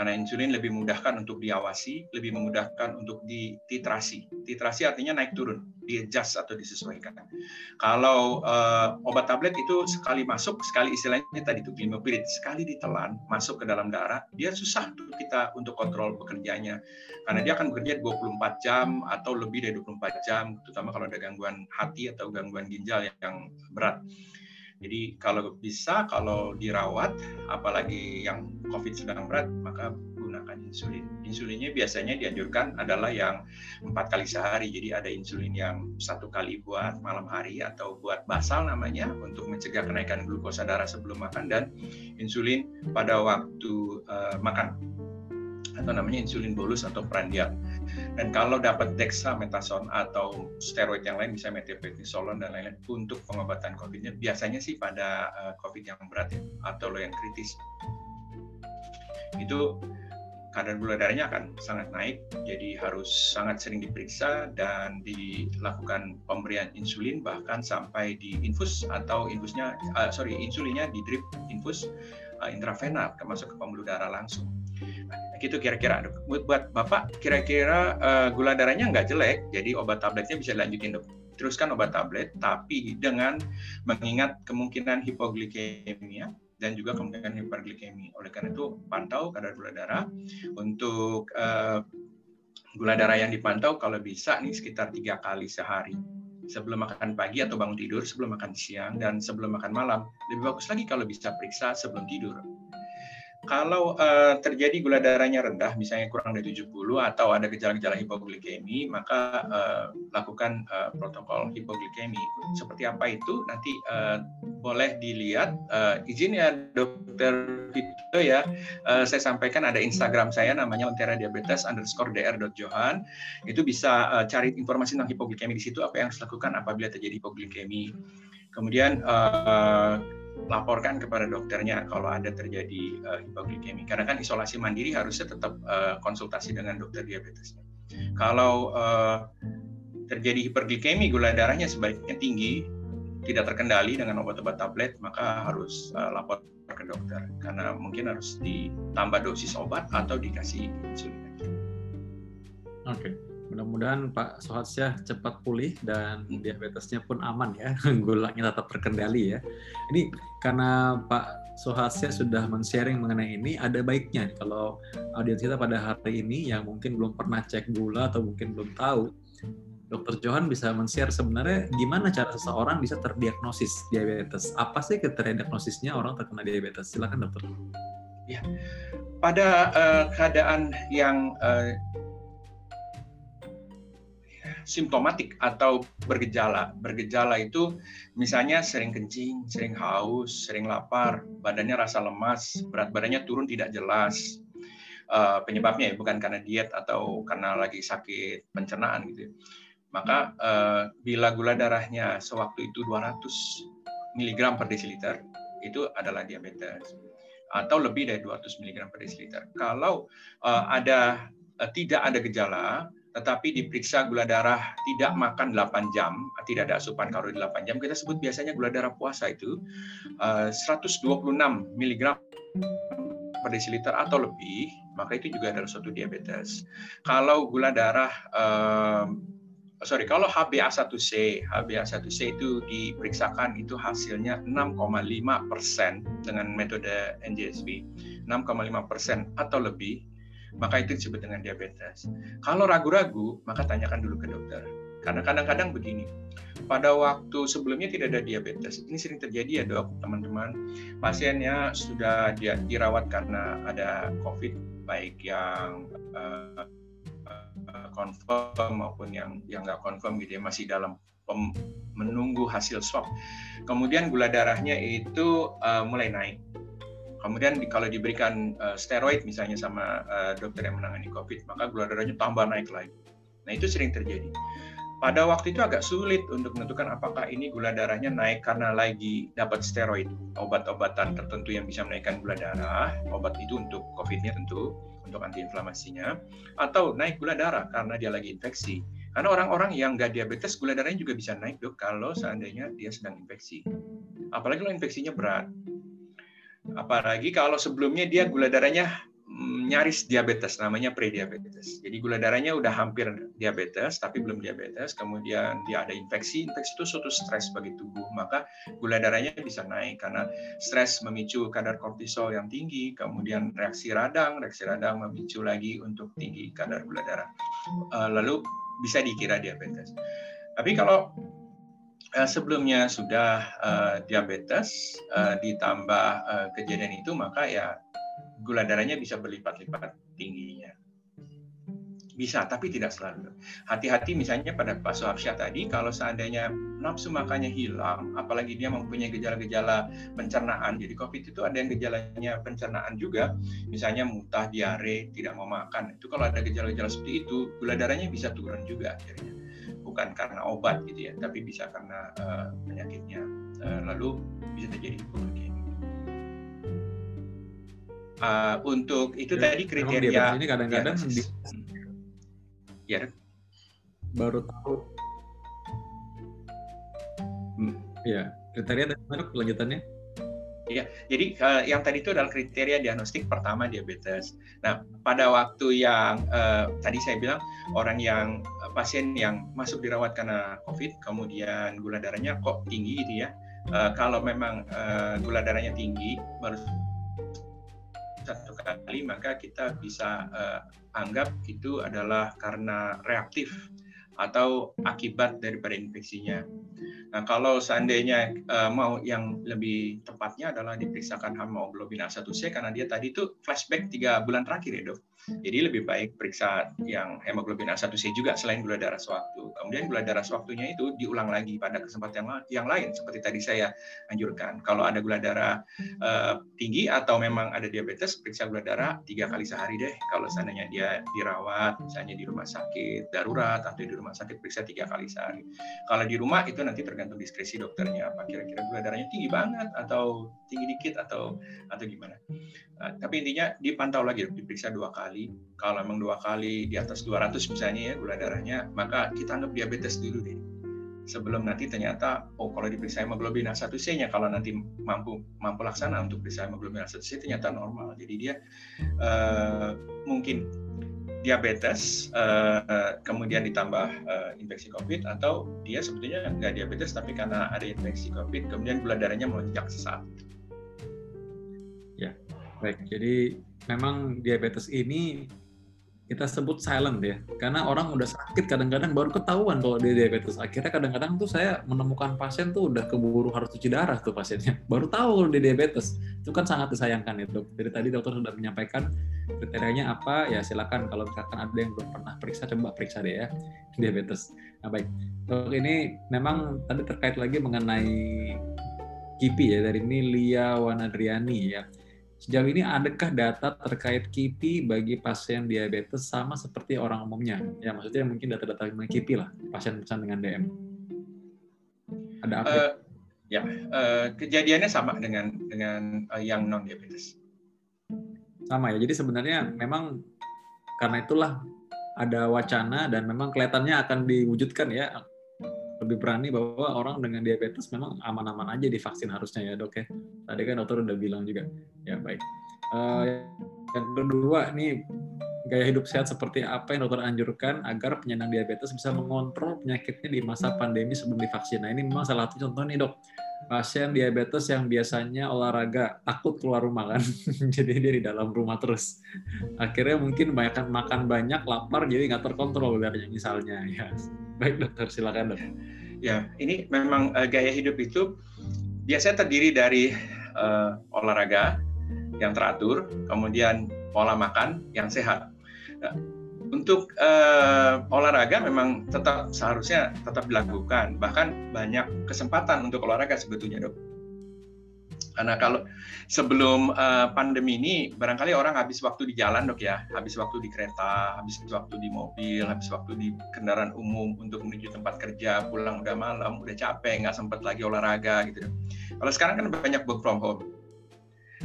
karena insulin lebih memudahkan untuk diawasi, lebih memudahkan untuk dititrasi. Titrasi artinya naik turun, di-adjust atau disesuaikan. Kalau uh, obat tablet itu sekali masuk, sekali istilahnya tadi itu glimepiride, sekali ditelan masuk ke dalam darah, dia susah untuk kita untuk kontrol bekerjanya. Karena dia akan bekerja 24 jam atau lebih dari 24 jam, terutama kalau ada gangguan hati atau gangguan ginjal yang berat. Jadi kalau bisa, kalau dirawat, apalagi yang COVID sedang berat, maka gunakan insulin. Insulinnya biasanya dianjurkan adalah yang empat kali sehari. Jadi ada insulin yang satu kali buat malam hari atau buat basal namanya untuk mencegah kenaikan glukosa darah sebelum makan dan insulin pada waktu uh, makan atau namanya insulin bolus atau prandial. Dan kalau dapat dexamethasone atau steroid yang lain, misalnya methylprednisolone dan lain-lain untuk pengobatan COVID-nya, biasanya sih pada uh, COVID yang berat ya, atau yang kritis. Itu kadar gula darahnya akan sangat naik, jadi harus sangat sering diperiksa dan dilakukan pemberian insulin bahkan sampai di infus atau infusnya, uh, sorry insulinnya di drip infus uh, intravena termasuk ke pembuluh darah langsung gitu kira-kira. Buat bapak kira-kira uh, gula darahnya nggak jelek jadi obat tabletnya bisa dilanjutin dok? Teruskan obat tablet tapi dengan mengingat kemungkinan hipoglikemia dan juga kemungkinan hiperglikemi oleh karena itu pantau kadar gula darah. Untuk uh, gula darah yang dipantau kalau bisa nih sekitar tiga kali sehari. Sebelum makan pagi atau bangun tidur, sebelum makan siang, dan sebelum makan malam. Lebih bagus lagi kalau bisa periksa sebelum tidur kalau uh, terjadi gula darahnya rendah, misalnya kurang dari 70 atau ada gejala-gejala hipoglikemi, maka uh, lakukan uh, protokol hipoglikemi. Seperti apa itu? Nanti uh, boleh dilihat. Uh, izin ya dokter Vito ya, uh, saya sampaikan ada Instagram saya namanya Ontera Diabetes underscore dr.johan. Itu bisa uh, cari informasi tentang hipoglikemi di situ, apa yang harus dilakukan apabila terjadi hipoglikemi. Kemudian uh, laporkan kepada dokternya kalau ada terjadi uh, hipoglikemi. Karena kan isolasi mandiri harusnya tetap uh, konsultasi dengan dokter diabetesnya. Kalau uh, terjadi hiperglikemi, gula darahnya sebaiknya tinggi, tidak terkendali dengan obat-obat tablet, maka harus uh, lapor ke dokter karena mungkin harus ditambah dosis obat atau dikasih insulin. Oke. Okay. Mudah-mudahan Pak Sohatsyah cepat pulih dan hmm. diabetesnya pun aman ya, [laughs] gulanya tetap terkendali ya. Ini karena Pak Sohatsyah sudah men-sharing mengenai ini, ada baiknya kalau audiens kita pada hari ini yang mungkin belum pernah cek gula atau mungkin belum tahu, Dokter Johan bisa men-share sebenarnya gimana cara seseorang bisa terdiagnosis diabetes. Apa sih kriteria diagnosisnya orang terkena diabetes? Silakan dokter. Ya, pada uh, keadaan yang uh, simptomatik atau bergejala. Bergejala itu misalnya sering kencing, sering haus, sering lapar, badannya rasa lemas, berat badannya turun tidak jelas. Uh, penyebabnya ya bukan karena diet atau karena lagi sakit pencernaan gitu. Ya maka uh, bila gula darahnya sewaktu itu 200 mg per desiliter itu adalah diabetes atau lebih dari 200 mg per desiliter. Kalau uh, ada uh, tidak ada gejala tetapi diperiksa gula darah tidak makan 8 jam, tidak ada asupan kalori 8 jam, kita sebut biasanya gula darah puasa itu uh, 126 mg per desiliter atau lebih, maka itu juga adalah suatu diabetes. Kalau gula darah uh, sorry kalau HbA1c HbA1c itu diperiksakan itu hasilnya 6,5 persen dengan metode NGSB 6,5 persen atau lebih maka itu disebut dengan diabetes kalau ragu-ragu maka tanyakan dulu ke dokter karena kadang-kadang begini pada waktu sebelumnya tidak ada diabetes ini sering terjadi ya dok teman-teman pasiennya sudah dirawat karena ada COVID baik yang uh, confirm maupun yang yang nggak confirm gitu ya masih dalam pem, menunggu hasil swab. Kemudian gula darahnya itu uh, mulai naik. Kemudian di, kalau diberikan uh, steroid misalnya sama uh, dokter yang menangani COVID, maka gula darahnya tambah naik lagi. Nah itu sering terjadi. Pada waktu itu agak sulit untuk menentukan apakah ini gula darahnya naik karena lagi dapat steroid, obat-obatan tertentu yang bisa menaikkan gula darah, obat itu untuk COVID-nya tentu, untuk antiinflamasinya atau naik gula darah karena dia lagi infeksi. Karena orang-orang yang nggak diabetes gula darahnya juga bisa naik dok kalau seandainya dia sedang infeksi. Apalagi kalau infeksinya berat. Apalagi kalau sebelumnya dia gula darahnya Mm, nyaris diabetes, namanya prediabetes. Jadi gula darahnya udah hampir diabetes, tapi belum diabetes. Kemudian dia ada infeksi, infeksi itu suatu stres bagi tubuh, maka gula darahnya bisa naik karena stres memicu kadar kortisol yang tinggi, kemudian reaksi radang, reaksi radang memicu lagi untuk tinggi kadar gula darah. Eh, lalu bisa dikira diabetes. Tapi kalau eh, sebelumnya sudah uh, diabetes uh, ditambah uh, kejadian itu maka ya gula darahnya bisa berlipat-lipat tingginya. Bisa, tapi tidak selalu. Hati-hati misalnya pada Pak Sohabsyah tadi, kalau seandainya nafsu makannya hilang, apalagi dia mempunyai gejala-gejala pencernaan. Jadi COVID itu ada yang gejalanya pencernaan juga, misalnya muntah, diare, tidak mau makan. Itu kalau ada gejala-gejala seperti itu, gula darahnya bisa turun juga akhirnya. Bukan karena obat gitu ya, tapi bisa karena uh, penyakitnya. Uh, lalu bisa terjadi hipoglikemia uh, untuk itu ya, tadi kriteria ini kadang-kadang ya, ya. Baru tahu. Hmm. ya kriteria dari mana kelanjutannya Ya, jadi uh, yang tadi itu adalah kriteria diagnostik pertama diabetes. Nah, pada waktu yang uh, tadi saya bilang orang yang uh, pasien yang masuk dirawat karena COVID, kemudian gula darahnya kok tinggi gitu ya. Uh, kalau memang uh, gula darahnya tinggi, baru satu kali maka kita bisa uh, anggap itu adalah karena reaktif atau akibat daripada infeksinya. Nah, kalau seandainya uh, mau yang lebih tepatnya adalah diperiksakan hemoglobin A1C karena dia tadi itu flashback tiga bulan terakhir ya dok. Jadi lebih baik periksa yang hemoglobin A1C juga selain gula darah sewaktu. Kemudian gula darah sewaktunya itu diulang lagi pada kesempatan yang, lain seperti tadi saya anjurkan. Kalau ada gula darah uh, tinggi atau memang ada diabetes, periksa gula darah tiga kali sehari deh. Kalau seandainya dia dirawat, misalnya di rumah sakit darurat atau di rumah sakit periksa tiga kali sehari. Kalau di rumah itu nanti tergantung diskresi dokternya apa kira-kira gula darahnya tinggi banget atau tinggi dikit atau atau gimana. Nah, tapi intinya dipantau lagi, diperiksa dua kali. Kalau memang dua kali di atas 200 misalnya ya gula darahnya, maka kita anggap diabetes dulu deh sebelum nanti ternyata oh kalau diperiksa hemoglobin A1C-nya kalau nanti mampu mampu laksana untuk periksa hemoglobin A1C ternyata normal. Jadi dia uh, mungkin diabetes uh, kemudian ditambah uh, infeksi COVID atau dia sebetulnya nggak diabetes tapi karena ada infeksi COVID kemudian gula darahnya melonjak sesaat. Baik. Jadi memang diabetes ini kita sebut silent ya. Karena orang udah sakit kadang-kadang baru ketahuan kalau dia diabetes. Akhirnya kadang-kadang tuh saya menemukan pasien tuh udah keburu harus cuci darah tuh pasiennya. [laughs] Baru tahu kalau dia diabetes. Itu kan sangat disayangkan ya dok dari tadi dokter sudah menyampaikan kriterianya apa ya silakan kalau misalkan ada yang belum pernah periksa coba periksa deh ya [laughs] diabetes. Nah baik. Dok ini memang tadi terkait lagi mengenai KIPI ya dari ini Lia Wanadriani ya Sejauh ini adakah data terkait KIPI bagi pasien diabetes sama seperti orang umumnya? Ya maksudnya mungkin data-data mengenai KIPI lah, pasien-pasien dengan DM. Ada apa? Uh, ya, uh, kejadiannya sama dengan dengan uh, yang non diabetes. Sama ya. Jadi sebenarnya memang karena itulah ada wacana dan memang kelihatannya akan diwujudkan ya lebih berani bahwa orang dengan diabetes memang aman-aman aja divaksin harusnya ya dok ya. Tadi kan dokter udah bilang juga. Ya baik. Uh, yang kedua nih gaya hidup sehat seperti apa yang dokter anjurkan agar penyandang diabetes bisa mengontrol penyakitnya di masa pandemi sebelum divaksin. Nah ini memang salah satu contoh nih dok pasien diabetes yang biasanya olahraga takut keluar rumah kan? [laughs] Jadi dia di dalam rumah terus. Akhirnya mungkin banyak makan banyak lapar jadi nggak terkontrol darahnya misalnya. [laughs] Ya. Baik dokter silakan dok. Ya ini memang uh, gaya hidup itu biasanya terdiri dari uh, olahraga yang teratur kemudian pola makan yang sehat. Nah, untuk uh, olahraga memang tetap seharusnya tetap dilakukan. Bahkan banyak kesempatan untuk olahraga sebetulnya dok. Karena kalau sebelum uh, pandemi ini barangkali orang habis waktu di jalan dok ya. Habis waktu di kereta habis waktu di mobil habis waktu di kendaraan umum untuk menuju tempat kerja pulang udah malam udah capek nggak sempat lagi olahraga gitu dok. kalau sekarang kan banyak work from home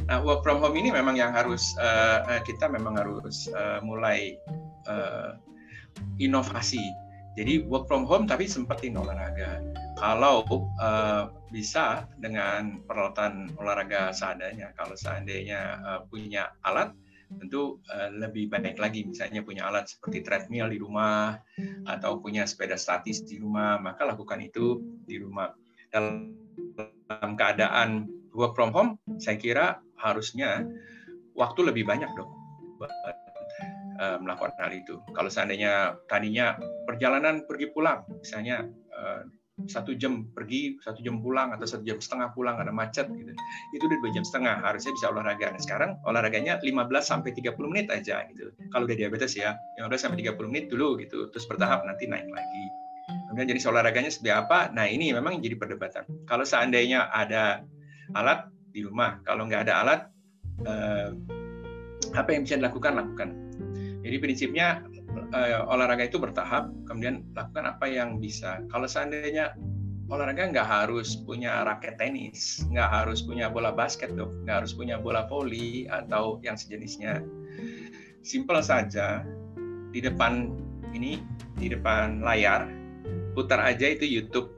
Nah, work from home ini memang yang harus uh, kita memang harus uh, mulai uh, inovasi. Jadi work from home tapi sempetin olahraga. Kalau uh, bisa dengan peralatan olahraga seadanya, kalau seandainya uh, punya alat, tentu uh, lebih baik lagi. Misalnya punya alat seperti treadmill di rumah atau punya sepeda statis di rumah, maka lakukan itu di rumah. Dalam keadaan work from home, saya kira harusnya waktu lebih banyak dong uh, melakukan hal itu. Kalau seandainya tadinya perjalanan pergi pulang, misalnya uh, satu jam pergi, satu jam pulang, atau satu jam setengah pulang, ada macet, gitu. itu udah dua jam setengah, harusnya bisa olahraga. Nah, sekarang olahraganya 15 sampai 30 menit aja, gitu. Kalau udah diabetes ya, 15 sampai 30 menit dulu, gitu. Terus bertahap nanti naik lagi. Kemudian jenis olahraganya seperti apa? Nah, ini memang jadi perdebatan. Kalau seandainya ada alat di rumah, kalau nggak ada alat, eh, apa yang bisa dilakukan? Lakukan jadi prinsipnya uh, olahraga itu bertahap, kemudian lakukan apa yang bisa. Kalau seandainya olahraga nggak harus punya raket tenis, nggak harus punya bola basket dok, nggak harus punya bola voli atau yang sejenisnya. Simple saja di depan ini, di depan layar, putar aja itu YouTube.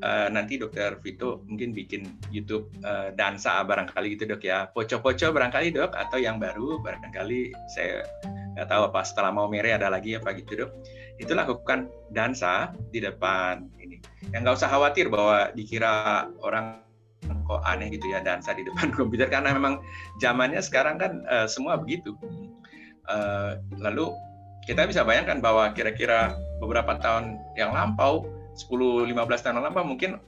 Uh, nanti dokter Vito mungkin bikin YouTube uh, dansa barangkali gitu dok ya, poco-poco barangkali dok, atau yang baru barangkali saya nggak tahu apa setelah mau mere ada lagi apa gitu dok. Itu lakukan dansa di depan ini. Yang nggak usah khawatir bahwa dikira orang kok aneh gitu ya dansa di depan [laughs] komputer karena memang zamannya sekarang kan uh, semua begitu. Uh, lalu kita bisa bayangkan bahwa kira-kira beberapa tahun yang lampau 10-15 tahun lampau mungkin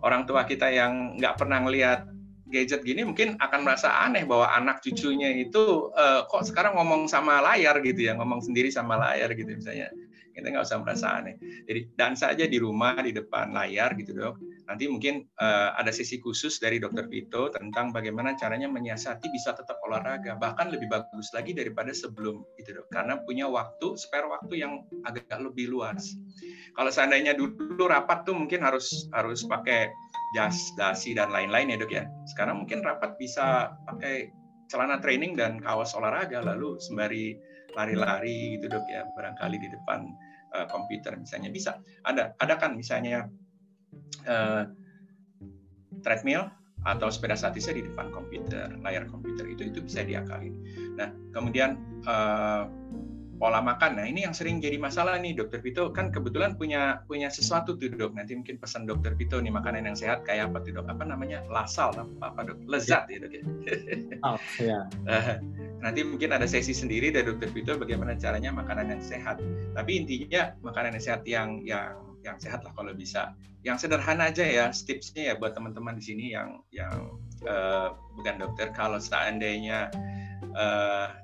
orang tua kita yang nggak pernah ngelihat gadget gini mungkin akan merasa aneh bahwa anak cucunya itu uh, kok sekarang ngomong sama layar gitu ya ngomong sendiri sama layar gitu misalnya kita nggak usah merasa aneh. Jadi dan saja di rumah di depan layar gitu dok. Nanti mungkin uh, ada sesi khusus dari Dokter Vito tentang bagaimana caranya menyiasati bisa tetap olahraga, bahkan lebih bagus lagi daripada sebelum itu dok, karena punya waktu spare waktu yang agak lebih luas. Kalau seandainya dulu rapat tuh mungkin harus harus pakai jas, dasi dan lain-lain ya dok ya. Sekarang mungkin rapat bisa pakai celana training dan kaos olahraga lalu sembari lari-lari gitu dok ya. Barangkali di depan uh, komputer misalnya. Bisa. Ada. Ada kan misalnya uh, treadmill atau sepeda statisnya di depan komputer, layar komputer itu itu bisa diakalin. Nah, kemudian uh, pola makan. Nah, ini yang sering jadi masalah nih, Dokter Vito. Kan kebetulan punya punya sesuatu tuh, Dok. Nanti mungkin pesan Dokter Vito nih makanan yang sehat kayak apa tuh, Dok? Apa namanya? Lasal apa, apa Dok? Lezat ya, Dok ya. [laughs] Oh, ya. nanti mungkin ada sesi sendiri dari Dokter Vito bagaimana caranya makanan yang sehat. Tapi intinya makanan yang sehat yang yang yang sehat lah kalau bisa. Yang sederhana aja ya tipsnya ya buat teman-teman di sini yang yang uh, bukan dokter kalau seandainya uh,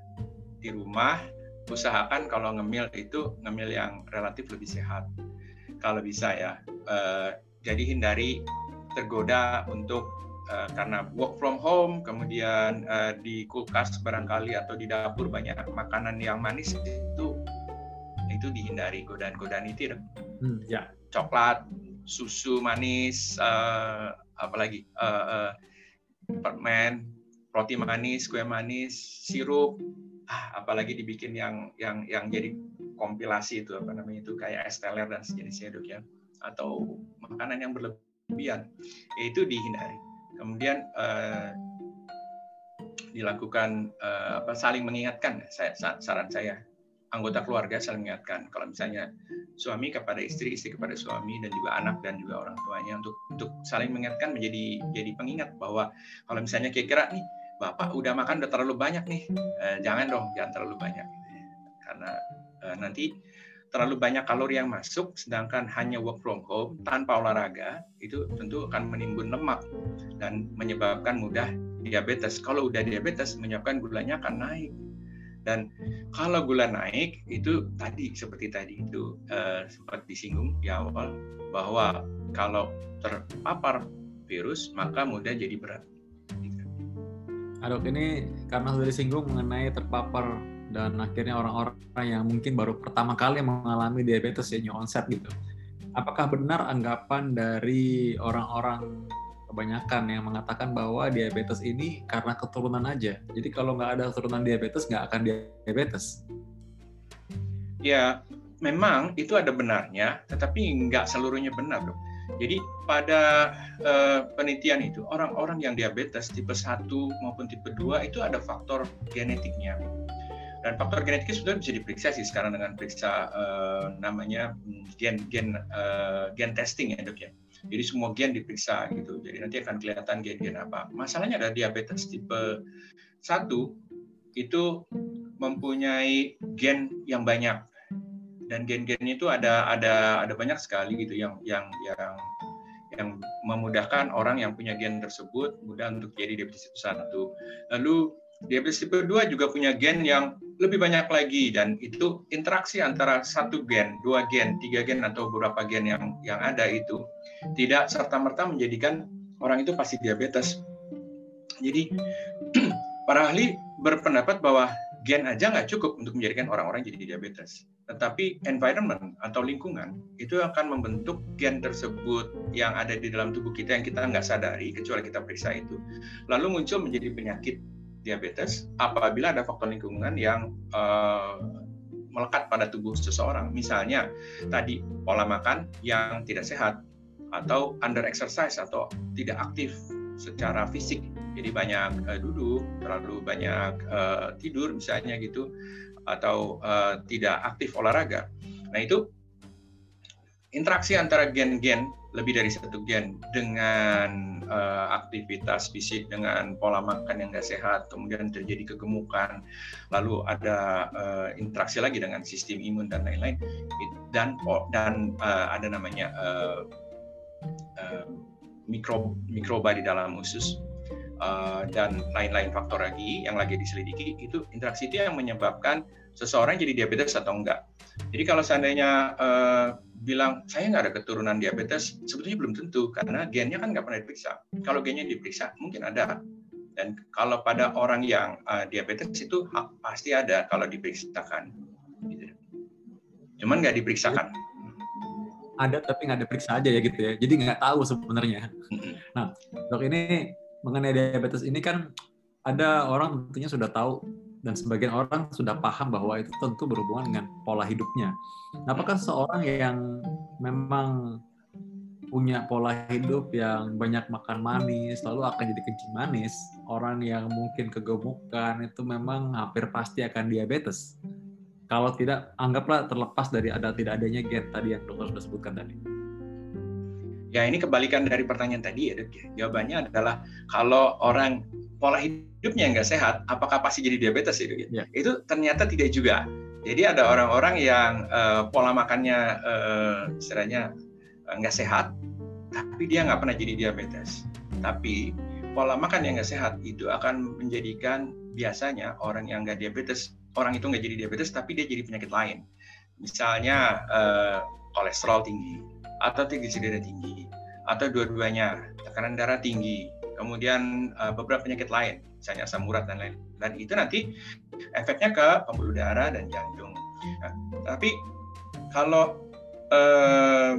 di rumah usahakan kalau ngemil itu ngemil yang relatif lebih sehat. Kalau bisa ya. Uh, jadi hindari tergoda untuk uh, karena work from home kemudian uh, di kulkas barangkali atau di dapur banyak makanan yang manis itu itu dihindari godaan-godaan itu hmm, ya. Coklat susu manis uh, apalagi uh, uh, permen roti manis kue manis sirup ah, apalagi dibikin yang yang yang jadi kompilasi itu apa namanya itu kayak es teler dan sejenisnya dok ya. Atau makanan yang berlebihan itu dihindari. Kemudian uh, dilakukan uh, apa saling mengingatkan. Saya saran saya anggota keluarga saling mengingatkan. Kalau misalnya suami kepada istri, istri kepada suami dan juga anak dan juga orang tuanya untuk untuk saling mengingatkan menjadi jadi pengingat bahwa kalau misalnya kira-kira nih bapak udah makan udah terlalu banyak nih. Eh, jangan dong jangan terlalu banyak. Karena eh, nanti terlalu banyak kalori yang masuk sedangkan hanya work from home tanpa olahraga itu tentu akan menimbun lemak dan menyebabkan mudah diabetes. Kalau udah diabetes menyebabkan gulanya akan naik. Dan kalau gula naik itu tadi seperti tadi itu uh, sempat disinggung di awal bahwa kalau terpapar virus maka mudah jadi berat. Nah, dok ini karena sudah disinggung mengenai terpapar dan akhirnya orang-orang yang mungkin baru pertama kali mengalami diabetes ya new onset gitu. Apakah benar anggapan dari orang-orang kebanyakan yang mengatakan bahwa diabetes ini karena keturunan aja. Jadi kalau nggak ada keturunan diabetes, nggak akan diabetes. Ya, memang itu ada benarnya, tetapi nggak seluruhnya benar, dok. Jadi pada uh, penelitian itu orang-orang yang diabetes tipe 1 maupun tipe 2 itu ada faktor genetiknya. Dan faktor genetiknya sudah bisa diperiksa sih sekarang dengan periksa uh, namanya hmm, gen gen uh, gen testing ya dok ya. Jadi semua gen diperiksa gitu. Jadi nanti akan kelihatan gen-gen apa. Masalahnya ada diabetes tipe 1 itu mempunyai gen yang banyak dan gen-gen itu ada ada ada banyak sekali gitu yang yang yang yang memudahkan orang yang punya gen tersebut mudah untuk jadi diabetes tipe 1. Lalu diabetes tipe 2 juga punya gen yang lebih banyak lagi dan itu interaksi antara satu gen, dua gen, tiga gen atau beberapa gen yang yang ada itu tidak serta merta menjadikan orang itu pasti diabetes. Jadi [clears throat] para ahli berpendapat bahwa gen aja nggak cukup untuk menjadikan orang-orang jadi diabetes. Tetapi environment atau lingkungan itu akan membentuk gen tersebut yang ada di dalam tubuh kita yang kita nggak sadari kecuali kita periksa itu. Lalu muncul menjadi penyakit diabetes apabila ada faktor lingkungan yang uh, melekat pada tubuh seseorang. Misalnya tadi pola makan yang tidak sehat atau under exercise atau tidak aktif secara fisik. Jadi banyak uh, duduk, terlalu banyak uh, tidur misalnya gitu atau uh, tidak aktif olahraga. Nah, itu interaksi antara gen-gen lebih dari satu gen dengan uh, aktivitas fisik dengan pola makan yang tidak sehat kemudian terjadi kegemukan lalu ada uh, interaksi lagi dengan sistem imun dan lain-lain dan dan uh, ada namanya uh, uh, mikro mikroba di dalam usus uh, dan lain-lain faktor lagi yang lagi diselidiki itu interaksi itu yang menyebabkan seseorang jadi diabetes atau enggak. Jadi kalau seandainya uh, bilang saya nggak ada keturunan diabetes, sebetulnya belum tentu karena gennya kan nggak pernah diperiksa. Kalau gennya diperiksa mungkin ada. Dan kalau pada orang yang uh, diabetes itu pasti ada kalau diperiksakan. Gitu. Cuman nggak diperiksakan. Ada tapi nggak diperiksa aja ya gitu ya. Jadi nggak tahu sebenarnya. Nah, dok ini mengenai diabetes ini kan ada orang tentunya sudah tahu dan sebagian orang sudah paham bahwa itu tentu berhubungan dengan pola hidupnya. Nah, apakah seorang yang memang punya pola hidup yang banyak makan manis, lalu akan jadi kencing manis, orang yang mungkin kegemukan itu memang hampir pasti akan diabetes. Kalau tidak, anggaplah terlepas dari ada tidak adanya gen tadi yang dokter sudah sebutkan tadi. Ya ini kebalikan dari pertanyaan tadi ya, Jawabannya adalah kalau orang pola hidupnya nggak sehat, apakah pasti jadi diabetes itu? Ya. Itu ternyata tidak juga. Jadi ada orang-orang yang uh, pola makannya uh, istilahnya uh, nggak sehat, tapi dia nggak pernah jadi diabetes. Tapi pola makan yang nggak sehat itu akan menjadikan biasanya orang yang nggak diabetes, orang itu nggak jadi diabetes, tapi dia jadi penyakit lain. Misalnya uh, kolesterol tinggi, atau darah tinggi, atau dua-duanya, tekanan darah tinggi, kemudian uh, beberapa penyakit lain, misalnya asam urat dan lain. Dan itu nanti efeknya ke pembuluh darah dan jantung. Nah, tapi kalau uh,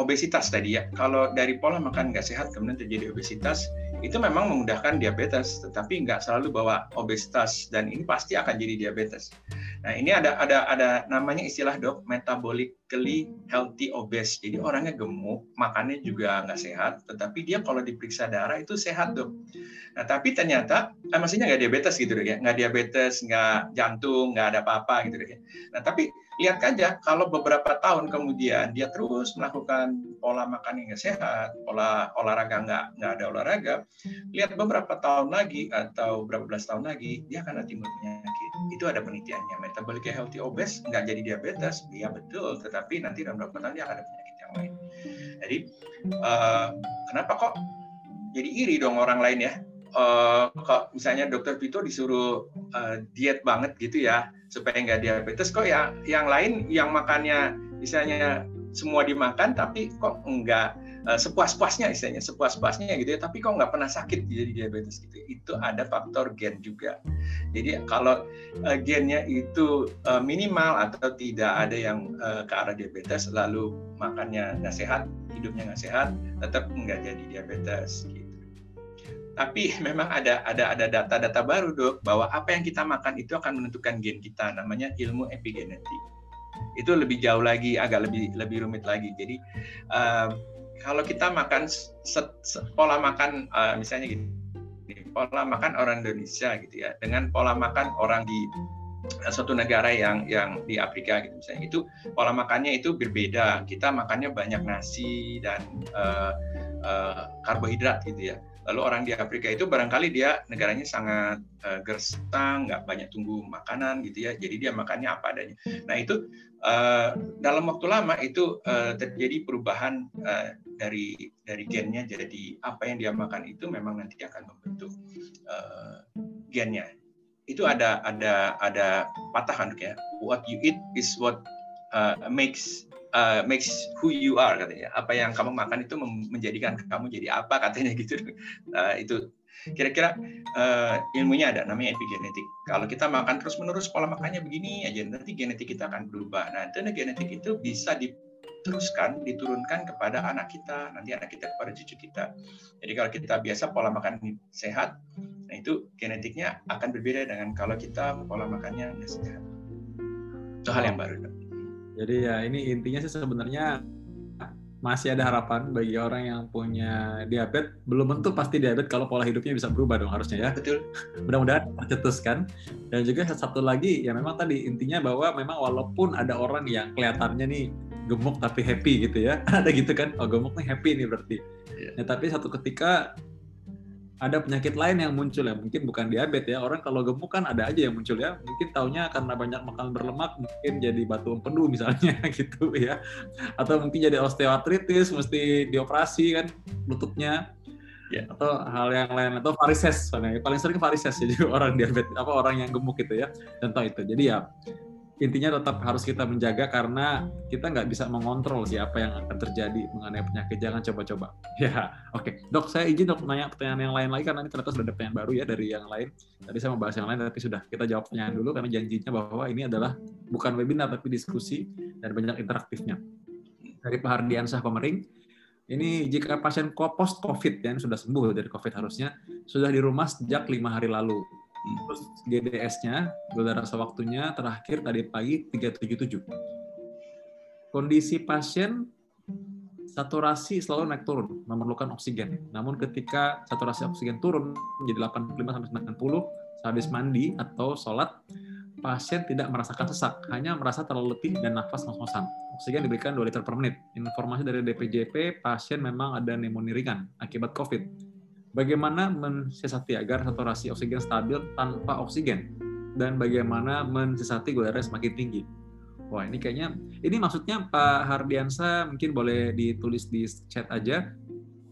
obesitas tadi ya, kalau dari pola makan nggak sehat kemudian terjadi obesitas, itu memang memudahkan diabetes, tetapi nggak selalu bawa obesitas dan ini pasti akan jadi diabetes. Nah ini ada ada ada namanya istilah dok metabolically healthy obese. Jadi orangnya gemuk, makannya juga nggak sehat, tetapi dia kalau diperiksa darah itu sehat dok. Nah tapi ternyata, eh, maksudnya nggak diabetes gitu dok ya, nggak diabetes, nggak jantung, nggak ada apa-apa gitu dok ya. Nah tapi lihat aja kalau beberapa tahun kemudian dia terus melakukan pola makan yang sehat, pola olahraga nggak nggak ada olahraga, lihat beberapa tahun lagi atau beberapa belas tahun lagi dia akan timbul penyakit. Itu ada penelitiannya. Metabolic healthy obese nggak jadi diabetes, iya betul, tetapi nanti dalam beberapa tahun dia akan ada penyakit yang lain. Jadi uh, kenapa kok jadi iri dong orang lain ya? Uh, kok misalnya dokter Vito disuruh uh, diet banget gitu ya supaya nggak diabetes kok ya yang lain yang makannya misalnya semua dimakan tapi kok enggak uh, sepuas-puasnya istilahnya sepuas-puasnya gitu ya tapi kok nggak pernah sakit jadi diabetes gitu. Itu ada faktor gen juga. Jadi kalau uh, gennya itu uh, minimal atau tidak ada yang ke arah diabetes lalu makannya nggak sehat hidupnya nggak sehat tetap nggak jadi diabetes gitu tapi memang ada ada ada data-data baru dok bahwa apa yang kita makan itu akan menentukan gen kita namanya ilmu epigenetik. Itu lebih jauh lagi agak lebih lebih rumit lagi. Jadi uh, kalau kita makan set, set, pola makan uh, misalnya gitu pola makan orang Indonesia gitu ya dengan pola makan orang di uh, suatu negara yang yang di Afrika gitu misalnya itu pola makannya itu berbeda. Kita makannya banyak nasi dan uh, uh, karbohidrat gitu ya Lalu orang di Afrika itu barangkali dia negaranya sangat uh, gersang, nggak banyak tunggu makanan gitu ya. Jadi dia makannya apa adanya. Nah itu uh, dalam waktu lama itu uh, terjadi perubahan uh, dari dari gennya. Jadi apa yang dia makan itu memang nanti akan membentuk uh, gennya. Itu ada ada ada patahan ya. What you eat is what uh, makes uh, makes who you are katanya. Apa yang kamu makan itu menjadikan kamu jadi apa katanya [laughs] gitu. Uh, itu kira-kira uh, ilmunya ada namanya epigenetik. Kalau kita makan terus-menerus pola makannya begini aja nanti genetik kita akan berubah. Nah, itu genetik itu bisa diteruskan, diturunkan kepada anak kita, nanti anak kita kepada cucu kita. Jadi kalau kita biasa pola makan sehat, nah itu genetiknya akan berbeda dengan kalau kita pola makannya nggak sehat. Itu hal yang baru. Jadi ya ini intinya sih sebenarnya masih ada harapan bagi orang yang punya diabetes. Belum tentu pasti diabetes kalau pola hidupnya bisa berubah dong harusnya ya. Betul. [laughs] Mudah-mudahan tercetuskan. Dan juga satu lagi ya memang tadi intinya bahwa memang walaupun ada orang yang kelihatannya nih gemuk tapi happy gitu ya. [laughs] ada gitu kan, oh gemuk nih happy nih berarti. Yeah. Ya, tapi satu ketika ada penyakit lain yang muncul ya. Mungkin bukan diabetes ya. Orang kalau gemuk kan ada aja yang muncul ya. Mungkin taunya karena banyak makan berlemak mungkin jadi batu empedu misalnya [laughs] gitu ya. Atau mungkin jadi osteoartritis mesti dioperasi kan lututnya. Ya. atau hal yang lain atau varises soalnya. Paling sering varises [laughs] jadi orang diabetes apa orang yang gemuk gitu ya. Contoh itu. Jadi ya intinya tetap harus kita menjaga karena kita nggak bisa mengontrol siapa yang akan terjadi mengenai penyakit. Jangan coba-coba. [laughs] Ya oke. Okay. dok saya izin dok nanya pertanyaan yang lain lagi karena ini ternyata sudah ada pertanyaan baru ya dari yang lain. Tadi saya mau bahas yang lain tapi sudah kita jawab pertanyaan dulu karena janjinya bahwa ini adalah bukan webinar tapi diskusi dan banyak interaktifnya. Dari Pak Hardiansah Pemering ini jika pasien post COVID yang sudah sembuh dari COVID harusnya sudah di rumah sejak lima hari lalu Terus GDS-nya, gula darah sewaktunya terakhir tadi pagi 377. Kondisi pasien saturasi selalu naik turun, memerlukan oksigen. Namun ketika saturasi oksigen turun menjadi 85 sampai 90 habis mandi atau sholat, pasien tidak merasakan sesak, hanya merasa terlalu letih dan nafas ngos-ngosan. Oksigen diberikan 2 liter per menit. Informasi dari DPJP, pasien memang ada pneumonia ringan akibat COVID bagaimana mensiasati agar saturasi oksigen stabil tanpa oksigen? Dan bagaimana mensiasati gula darah semakin tinggi. Wah ini kayaknya ini maksudnya Pak Hardiansa mungkin boleh ditulis di chat aja.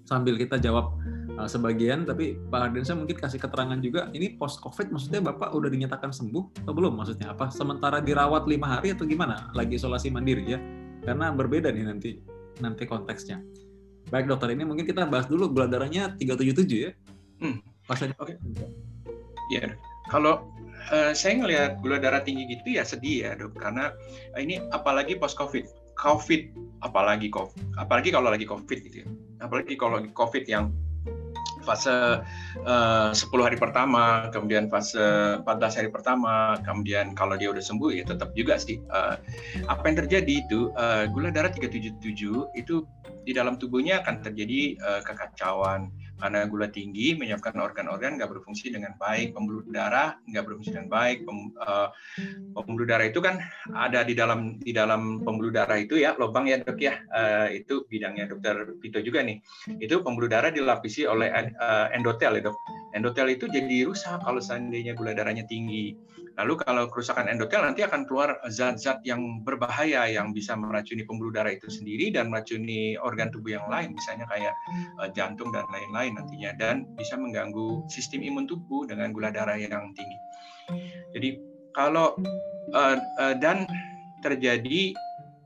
Sambil kita jawab uh, sebagian tapi Pak Hardiansa mungkin kasih keterangan juga ini post covid maksudnya Bapak udah dinyatakan sembuh atau belum? Maksudnya apa? Sementara dirawat lima hari atau gimana? Lagi isolasi mandiri ya? Karena berbeda nih nanti nanti konteksnya. Baik dokter, ini mungkin kita bahas dulu gula darahnya 377 ya. Hmm. Oke. Okay. Ya, kalau uh, saya ngelihat gula darah tinggi gitu ya sedih ya dok, karena ini apalagi post covid, covid apalagi covid, apalagi kalau lagi covid gitu ya, apalagi kalau covid yang fase eh, uh, 10 hari pertama, kemudian fase 14 hari pertama, kemudian kalau dia udah sembuh ya tetap juga sih. Uh, apa yang terjadi itu uh, gula darah 377 itu di dalam tubuhnya akan terjadi uh, kekacauan karena gula tinggi menyebabkan organ-organ nggak berfungsi dengan baik, pembuluh darah nggak berfungsi dengan baik. Uh, pembuluh darah itu kan ada di dalam di dalam pembuluh darah itu ya lubang ya dok ya uh, itu bidangnya dokter Vito juga nih. Itu pembuluh darah dilapisi oleh uh, endotel ya dok. Endotel itu jadi rusak kalau seandainya gula darahnya tinggi. Lalu kalau kerusakan endotel nanti akan keluar zat-zat yang berbahaya yang bisa meracuni pembuluh darah itu sendiri dan meracuni organ tubuh yang lain, misalnya kayak uh, jantung dan lain-lain nantinya dan bisa mengganggu sistem imun tubuh dengan gula darah yang tinggi. Jadi kalau uh, uh, dan terjadi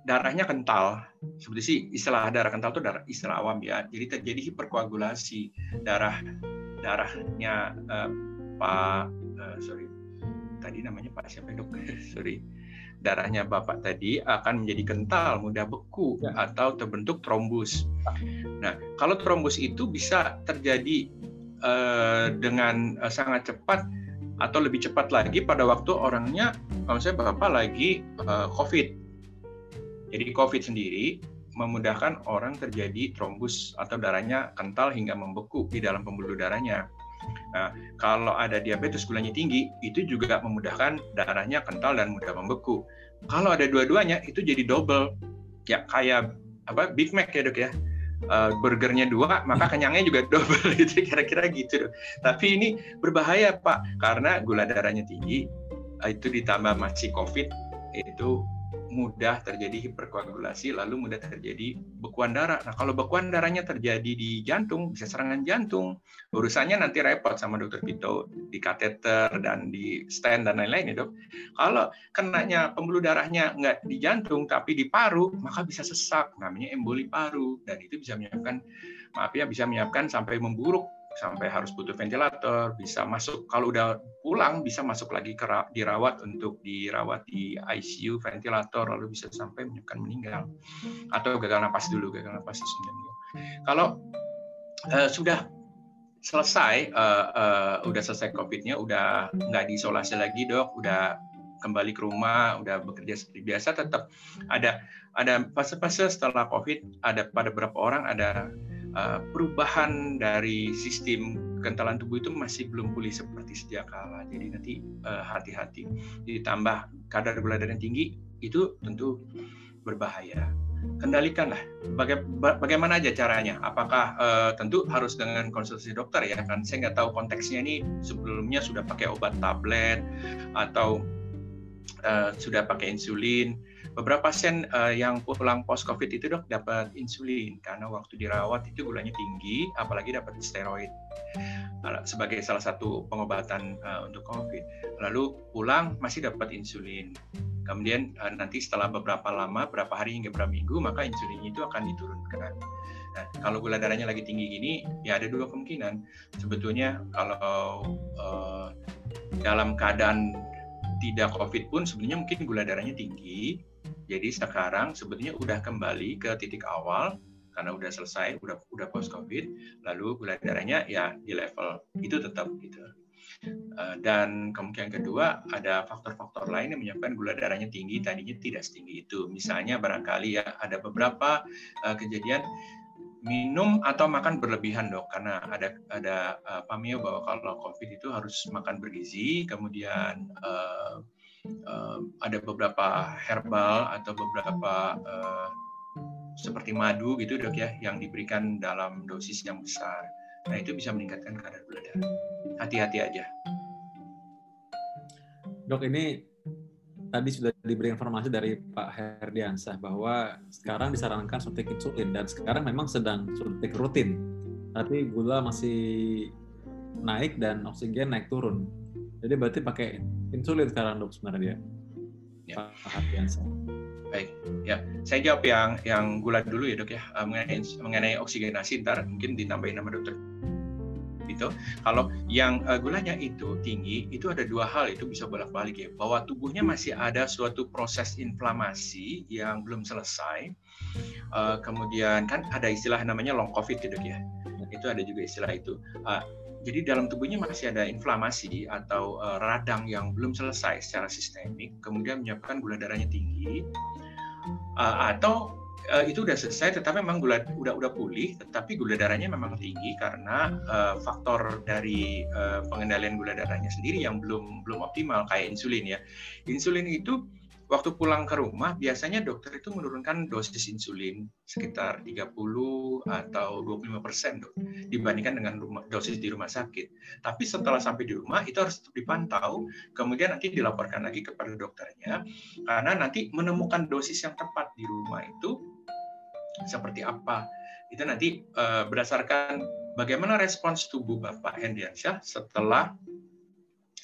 darahnya kental, seperti sih istilah darah kental itu darah istilah awam ya. Jadi terjadi hiperkoagulasi darah darahnya uh, Pak uh, sorry tadi namanya Pak siapa dok? [laughs] Sorry. Darahnya Bapak tadi akan menjadi kental, mudah beku ya. atau terbentuk trombus. Nah, kalau trombus itu bisa terjadi uh, dengan uh, sangat cepat atau lebih cepat lagi pada waktu orangnya, kalau saya Bapak lagi uh, COVID. Jadi COVID sendiri memudahkan orang terjadi trombus atau darahnya kental hingga membeku di dalam pembuluh darahnya. Nah, kalau ada diabetes gulanya tinggi, itu juga memudahkan darahnya kental dan mudah membeku. Kalau ada dua-duanya, itu jadi double. Ya, kayak apa Big Mac ya dok ya. Uh, burgernya dua, maka [laughs] kenyangnya juga double [laughs] gitu kira-kira gitu. Tapi ini berbahaya Pak, karena gula darahnya tinggi, itu ditambah masih COVID, itu mudah terjadi hiperkoagulasi, lalu mudah terjadi bekuan darah. Nah, kalau bekuan darahnya terjadi di jantung, bisa serangan jantung. Urusannya nanti repot sama dokter Pito, di kateter dan di stent dan lain-lain ya dok. Kalau kenanya pembuluh darahnya nggak di jantung, tapi di paru, maka bisa sesak, namanya emboli paru. Dan itu bisa menyebabkan, maaf ya, bisa menyebabkan sampai memburuk sampai harus butuh ventilator, bisa masuk kalau udah pulang bisa masuk lagi ke dirawat untuk dirawat di ICU ventilator lalu bisa sampai menyebabkan meninggal atau gagal napas dulu gagal napas meninggal. Kalau uh, sudah selesai uh, uh, udah selesai COVID-nya udah nggak diisolasi lagi dok, udah kembali ke rumah, udah bekerja seperti biasa, tetap ada ada fase-fase setelah COVID, ada pada beberapa orang ada uh, perubahan dari sistem kentalan tubuh itu masih belum pulih seperti sedia kala. Jadi nanti uh, hati-hati. Ditambah kadar gula darah yang tinggi itu tentu berbahaya. Kendalikanlah baga bagaimana aja caranya. Apakah uh, tentu harus dengan konsultasi dokter ya kan? Saya nggak tahu konteksnya ini sebelumnya sudah pakai obat tablet atau uh, sudah pakai insulin beberapa pasien uh, yang pulang post covid itu dok dapat insulin karena waktu dirawat itu gulanya tinggi apalagi dapat steroid sebagai salah satu pengobatan uh, untuk covid lalu pulang masih dapat insulin Kemudian uh, nanti setelah beberapa lama, berapa hari hingga beberapa minggu, maka insulinnya itu akan diturunkan. Nah, kalau gula darahnya lagi tinggi gini, ya ada dua kemungkinan. Sebetulnya kalau uh, dalam keadaan tidak COVID pun sebenarnya mungkin gula darahnya tinggi. Jadi sekarang sebetulnya udah kembali ke titik awal karena udah selesai, udah udah post COVID, lalu gula darahnya ya di level itu tetap gitu. Eh, dan kemungkinan kedua ada faktor-faktor lain yang menyebabkan gula darahnya tinggi tadinya tidak setinggi itu. Misalnya barangkali ya ada beberapa uh, kejadian minum atau makan berlebihan dok karena ada ada uh, pameo bahwa kalau covid itu harus makan bergizi kemudian uh, uh, ada beberapa herbal atau beberapa uh, seperti madu gitu dok ya yang diberikan dalam dosis yang besar nah itu bisa meningkatkan kadar gula darah hati-hati aja. Dok, ini tadi sudah diberi informasi dari Pak Herdiansah bahwa sekarang disarankan suntik insulin dan sekarang memang sedang suntik rutin, tapi gula masih naik dan oksigen naik turun. Jadi berarti pakai insulin sekarang dok sebenarnya ya. Pak. Baik, ya saya jawab yang yang gula dulu ya dok ya mengenai mengenai oksigenasi ntar mungkin ditambahin nama dokter gitu. Kalau yang uh, gulanya itu tinggi, itu ada dua hal itu bisa bolak-balik ya. Bahwa tubuhnya masih ada suatu proses inflamasi yang belum selesai. Uh, kemudian kan ada istilah namanya long covid gitu ya. Itu ada juga istilah itu. Uh, jadi dalam tubuhnya masih ada inflamasi atau uh, radang yang belum selesai secara sistemik, kemudian menyebabkan gula darahnya tinggi, uh, atau uh, itu udah selesai tetapi memang gula udah udah pulih tetapi gula darahnya memang tinggi karena uh, faktor dari uh, pengendalian gula darahnya sendiri yang belum belum optimal kayak insulin ya. Insulin itu waktu pulang ke rumah biasanya dokter itu menurunkan dosis insulin sekitar 30 atau 25 persen dibandingkan dengan rumah, dosis di rumah sakit. Tapi setelah sampai di rumah itu harus tetap dipantau, kemudian nanti dilaporkan lagi kepada dokternya karena nanti menemukan dosis yang tepat di rumah itu seperti apa. Itu nanti uh, berdasarkan bagaimana respons tubuh Bapak Hendriansyah setelah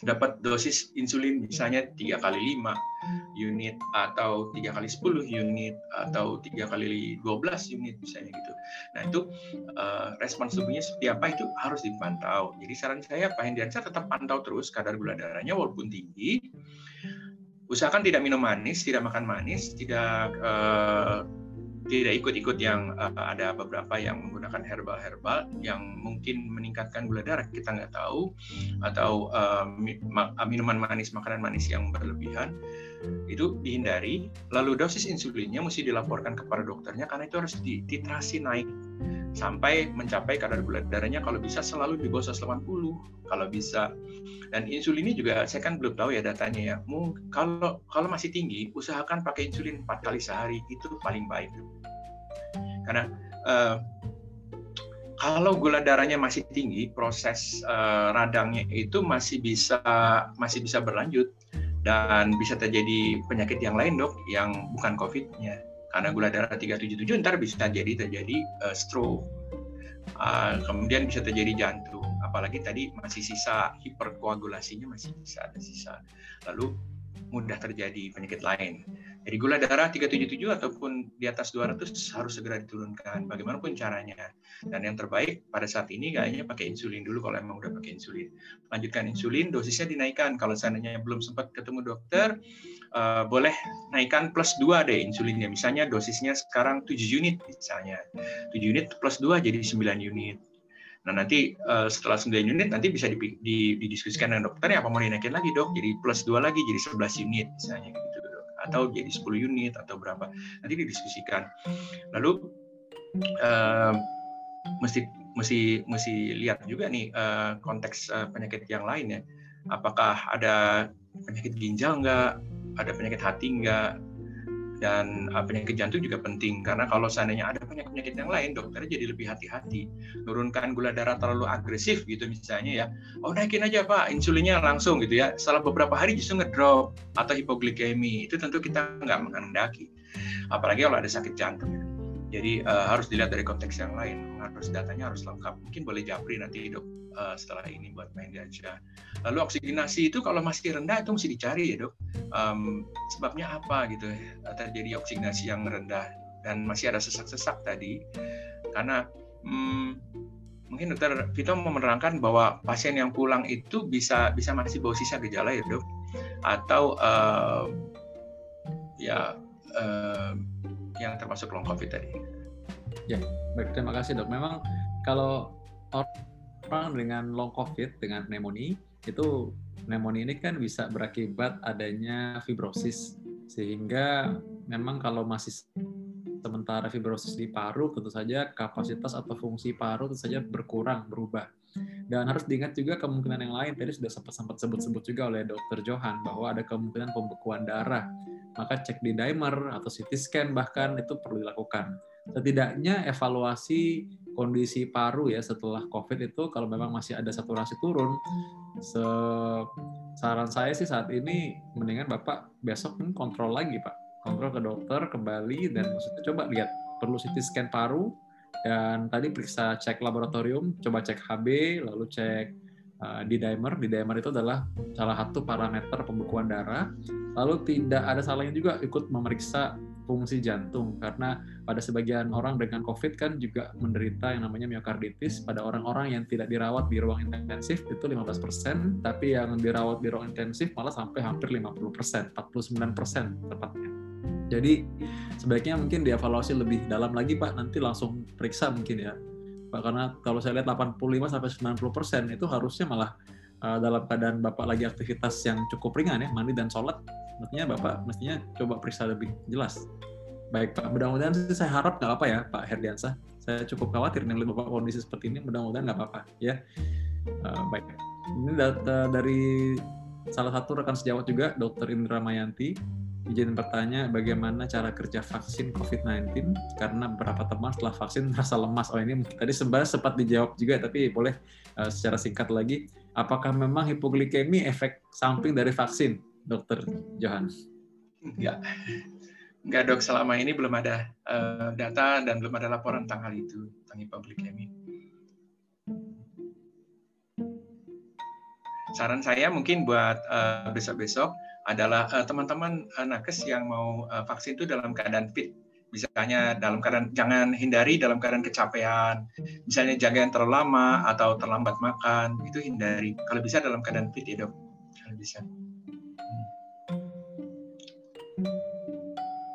dapat dosis insulin misalnya tiga kali 5 unit atau tiga kali 10 unit atau tiga kali 12 unit misalnya gitu. Nah itu uh, respons tubuhnya seperti apa itu harus dipantau. Jadi saran saya Pak Hendriansyah tetap pantau terus kadar gula darahnya walaupun tinggi. Usahakan tidak minum manis, tidak makan manis, tidak uh, tidak ikut-ikut yang uh, ada beberapa yang menggunakan herbal-herbal yang mungkin meningkatkan gula darah kita nggak tahu. Atau uh, minuman manis makanan manis yang berlebihan itu dihindari lalu dosis insulinnya mesti dilaporkan kepada dokternya karena itu harus dititrasi naik sampai mencapai kadar gula darahnya. Kalau bisa selalu di bawah 180 kalau bisa. Dan insulin ini juga saya kan belum tahu ya datanya ya. Kalau kalau masih tinggi usahakan pakai insulin empat kali sehari itu paling baik. Karena uh, kalau gula darahnya masih tinggi, proses uh, radangnya itu masih bisa masih bisa berlanjut dan bisa terjadi penyakit yang lain dok, yang bukan COVID-nya. Karena gula darah 377 ntar bisa jadi terjadi uh, stroke. Uh, kemudian bisa terjadi jantung. Apalagi tadi masih sisa hiperkoagulasinya masih bisa ada sisa. Lalu mudah terjadi penyakit lain. Jadi gula darah 377 ataupun di atas 200 harus segera diturunkan bagaimanapun caranya. Dan yang terbaik pada saat ini kayaknya pakai insulin dulu kalau emang udah pakai insulin. Lanjutkan insulin, dosisnya dinaikkan. Kalau seandainya belum sempat ketemu dokter, uh, boleh naikkan plus 2 deh insulinnya. Misalnya dosisnya sekarang 7 unit misalnya. 7 unit plus 2 jadi 9 unit Nah nanti uh, setelah 9 unit nanti bisa didiskusikan dengan dokternya apa mau dinaikin lagi dok, jadi plus dua lagi jadi 11 unit misalnya gitu atau jadi 10 unit atau berapa. Nanti didiskusikan. Lalu uh, mesti mesti mesti lihat juga nih uh, konteks uh, penyakit yang lain ya, apakah ada penyakit ginjal nggak, ada penyakit hati nggak, dan uh, penyakit jantung juga penting. Karena kalau seandainya ada penyakit-penyakit yang lain dokter jadi lebih hati-hati. Nurunkan gula darah terlalu agresif gitu misalnya ya oh naikin aja pak insulinnya langsung gitu ya. Setelah beberapa hari justru ngedrop atau hipoglikemi. Itu tentu kita nggak menghendaki. Apalagi kalau ada sakit jantung Jadi uh, harus dilihat dari konteks yang lain. Harus datanya harus lengkap. Mungkin boleh japri nanti dok uh, setelah ini buat main gajah. Lalu oksigenasi itu kalau masih rendah itu mesti dicari ya dok. Um, sebabnya apa gitu? Terjadi oksigenasi yang rendah dan masih ada sesak-sesak tadi. Karena hmm, mungkin dokter Vito mau menerangkan bahwa pasien yang pulang itu bisa bisa masih bawa sisa gejala ya dok, atau uh, ya uh, yang termasuk long COVID tadi. Ya, baik terima kasih dok. Memang kalau orang dengan long COVID dengan pneumonia itu pneumonia ini kan bisa berakibat adanya fibrosis sehingga memang kalau masih sementara fibrosis di paru tentu saja kapasitas atau fungsi paru tentu saja berkurang berubah dan harus diingat juga kemungkinan yang lain tadi sudah sempat sempat sebut-sebut juga oleh dokter Johan bahwa ada kemungkinan pembekuan darah maka cek di dimer atau CT scan bahkan itu perlu dilakukan. Setidaknya evaluasi kondisi paru ya setelah COVID itu kalau memang masih ada saturasi turun, se saran saya sih saat ini mendingan Bapak besok kontrol lagi Pak. Kontrol ke dokter kembali dan maksudnya coba lihat perlu CT scan paru dan tadi periksa cek laboratorium, coba cek HB, lalu cek uh, di dimer. Di dimer itu adalah salah satu parameter pembekuan darah Lalu tidak ada salahnya juga ikut memeriksa fungsi jantung karena pada sebagian orang dengan COVID kan juga menderita yang namanya miokarditis pada orang-orang yang tidak dirawat di ruang intensif itu 15%, tapi yang dirawat di ruang intensif malah sampai hampir 50%, 49% tepatnya. Jadi sebaiknya mungkin dievaluasi lebih dalam lagi Pak, nanti langsung periksa mungkin ya. Pak karena kalau saya lihat 85 sampai 90% itu harusnya malah uh, dalam keadaan Bapak lagi aktivitas yang cukup ringan ya, mandi dan sholat, mestinya Bapak mestinya coba periksa lebih jelas. Baik Pak, mudah-mudahan saya harap nggak apa ya Pak Herdiansah. Saya cukup khawatir nih Bapak kondisi seperti ini, mudah-mudahan nggak apa-apa ya. Uh, baik, ini data dari salah satu rekan sejawat juga, Dr. Indra Mayanti. Izin bertanya bagaimana cara kerja vaksin COVID-19 karena beberapa teman setelah vaksin merasa lemas. Oh ini tadi sebenarnya sempat dijawab juga tapi boleh uh, secara singkat lagi apakah memang hipoglikemi efek samping dari vaksin, Dokter Johan? Enggak. Enggak dok, selama ini belum ada uh, data dan belum ada laporan tentang hal itu, tentang hipoglikemi. Saran saya mungkin buat uh, besok-besok adalah teman-teman uh, nakes yang mau uh, vaksin itu dalam keadaan fit misalnya dalam keadaan jangan hindari dalam keadaan kecapean, misalnya jaga yang terlalu lama atau terlambat makan, itu hindari. Kalau bisa dalam keadaan fit ya dok, kalau bisa.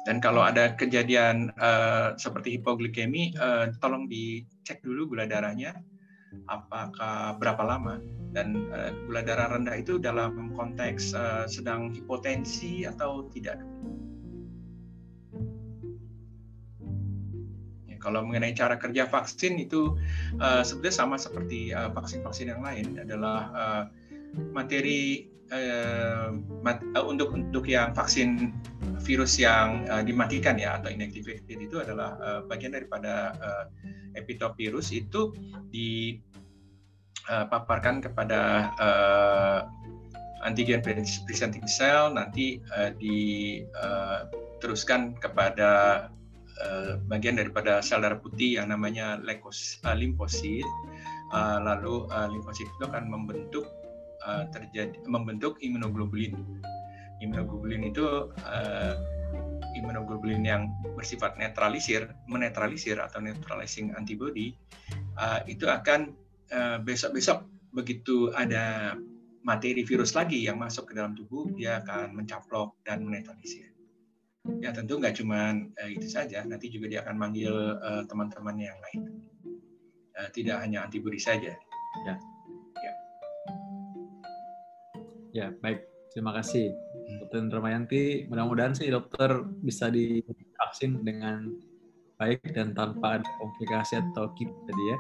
Dan kalau ada kejadian uh, seperti hipoglikemi, uh, tolong dicek dulu gula darahnya, apakah berapa lama. Dan uh, gula darah rendah itu dalam konteks uh, sedang hipotensi atau tidak. Kalau mengenai cara kerja vaksin itu uh, sebetulnya sama seperti uh, vaksin-vaksin yang lain adalah uh, materi uh, mat, uh, untuk untuk yang vaksin virus yang uh, dimatikan ya atau inactivated itu adalah uh, bagian daripada uh, epitop virus itu dipaparkan uh, kepada uh, antigen presenting cell nanti uh, diteruskan kepada Eh, bagian daripada sel darah putih yang namanya leukos, uh, limfosit. Uh, lalu uh, limfosit itu akan membentuk uh, terjadi membentuk imunoglobulin. Imunoglobulin itu uh, imunoglobulin yang bersifat netralisir, menetralisir atau neutralizing antibody uh, itu akan besok-besok uh, begitu ada materi virus lagi yang masuk ke dalam tubuh, dia akan mencaplok dan menetralisir ya tentu nggak cuma uh, itu saja, nanti juga dia akan manggil uh, teman-teman yang lain. Uh, tidak hanya antibodi saja. Ya. Ya, baik. Terima kasih, hmm. Dokter Ramayanti. Mudah-mudahan sih dokter bisa divaksin dengan baik dan tanpa ada komplikasi atau kip tadi ya.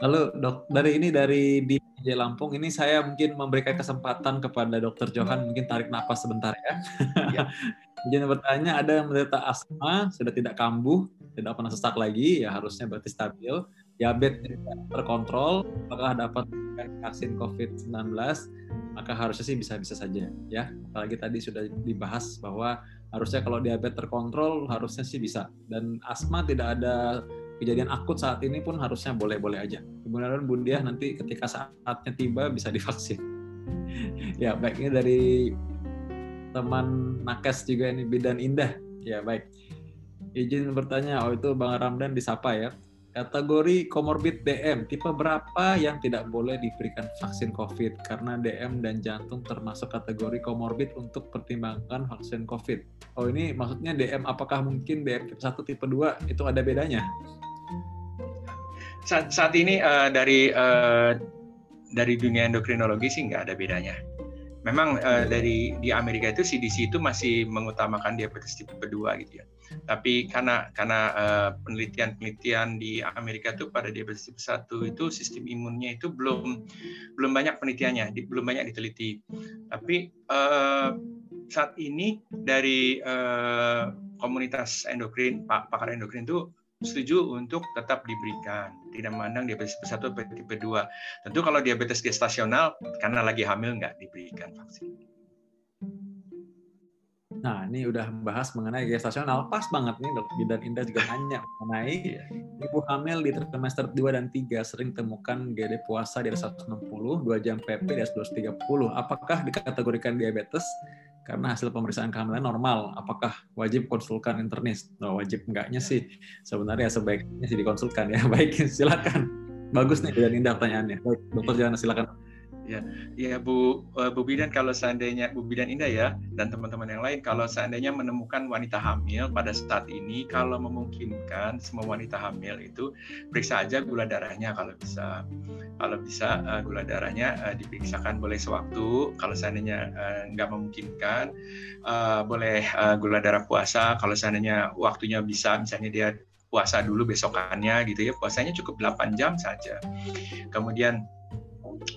Lalu dok dari ini dari di Lampung ini saya mungkin memberikan kesempatan kepada Dokter Johan mungkin tarik napas sebentar ya. ya. [laughs] Izin bertanya, ada yang menderita asma, sudah tidak kambuh, tidak pernah sesak lagi, ya harusnya berarti stabil. Diabetes tidak terkontrol, apakah dapat vaksin COVID-19, maka harusnya sih bisa-bisa saja. ya. Apalagi tadi sudah dibahas bahwa Harusnya kalau diabetes terkontrol harusnya sih bisa. Dan asma tidak ada kejadian akut saat ini pun harusnya boleh-boleh aja. Kemudian Bun Diah nanti ketika saatnya tiba bisa divaksin. [laughs] ya baiknya dari teman nakes juga ini Bidan Indah. Ya baik. Izin bertanya, oh itu Bang Ramdan disapa ya. Kategori komorbid DM, tipe berapa yang tidak boleh diberikan vaksin COVID? Karena DM dan jantung termasuk kategori komorbid untuk pertimbangan vaksin COVID. Oh ini maksudnya DM, apakah mungkin DM tipe 1, tipe 2 itu ada bedanya? Saat, saat ini uh, dari uh, dari dunia endokrinologi sih nggak ada bedanya memang uh, dari di Amerika itu CDC itu masih mengutamakan diabetes tipe 2 gitu ya. Tapi karena karena uh, penelitian-penelitian di Amerika itu pada diabetes tipe 1 itu sistem imunnya itu belum belum banyak penelitiannya, di, belum banyak diteliti. Tapi uh, saat ini dari uh, komunitas endokrin, pakar endokrin itu setuju untuk tetap diberikan, tidak memandang diabetes tipe 1 atau tipe 2. Tentu kalau diabetes gestasional, karena lagi hamil nggak diberikan vaksin. Nah, ini udah bahas mengenai gestasional. Pas banget nih, dok. Bidan Indah juga nanya mengenai iya. ibu hamil di trimester 2 dan 3 sering temukan GD puasa di atas 160, 2 jam PP di atas 230. Apakah dikategorikan diabetes? karena hasil pemeriksaan kehamilan normal, apakah wajib konsulkan internis? Oh, wajib enggaknya sih. Sebenarnya sebaiknya sih dikonsulkan ya. [laughs] Baik, silakan. Bagus nih dan indah pertanyaannya. Baik, dokter jangan silakan. Ya, ya Bu uh, Bu Bidan kalau seandainya Bu Bidan Indah ya dan teman-teman yang lain kalau seandainya menemukan wanita hamil pada saat ini kalau memungkinkan semua wanita hamil itu periksa aja gula darahnya kalau bisa. Kalau bisa uh, gula darahnya uh, diperiksakan boleh sewaktu. Kalau seandainya nggak memungkinkan boleh gula darah puasa. Kalau seandainya waktunya bisa misalnya dia puasa dulu besokannya gitu ya. Puasanya cukup 8 jam saja. Kemudian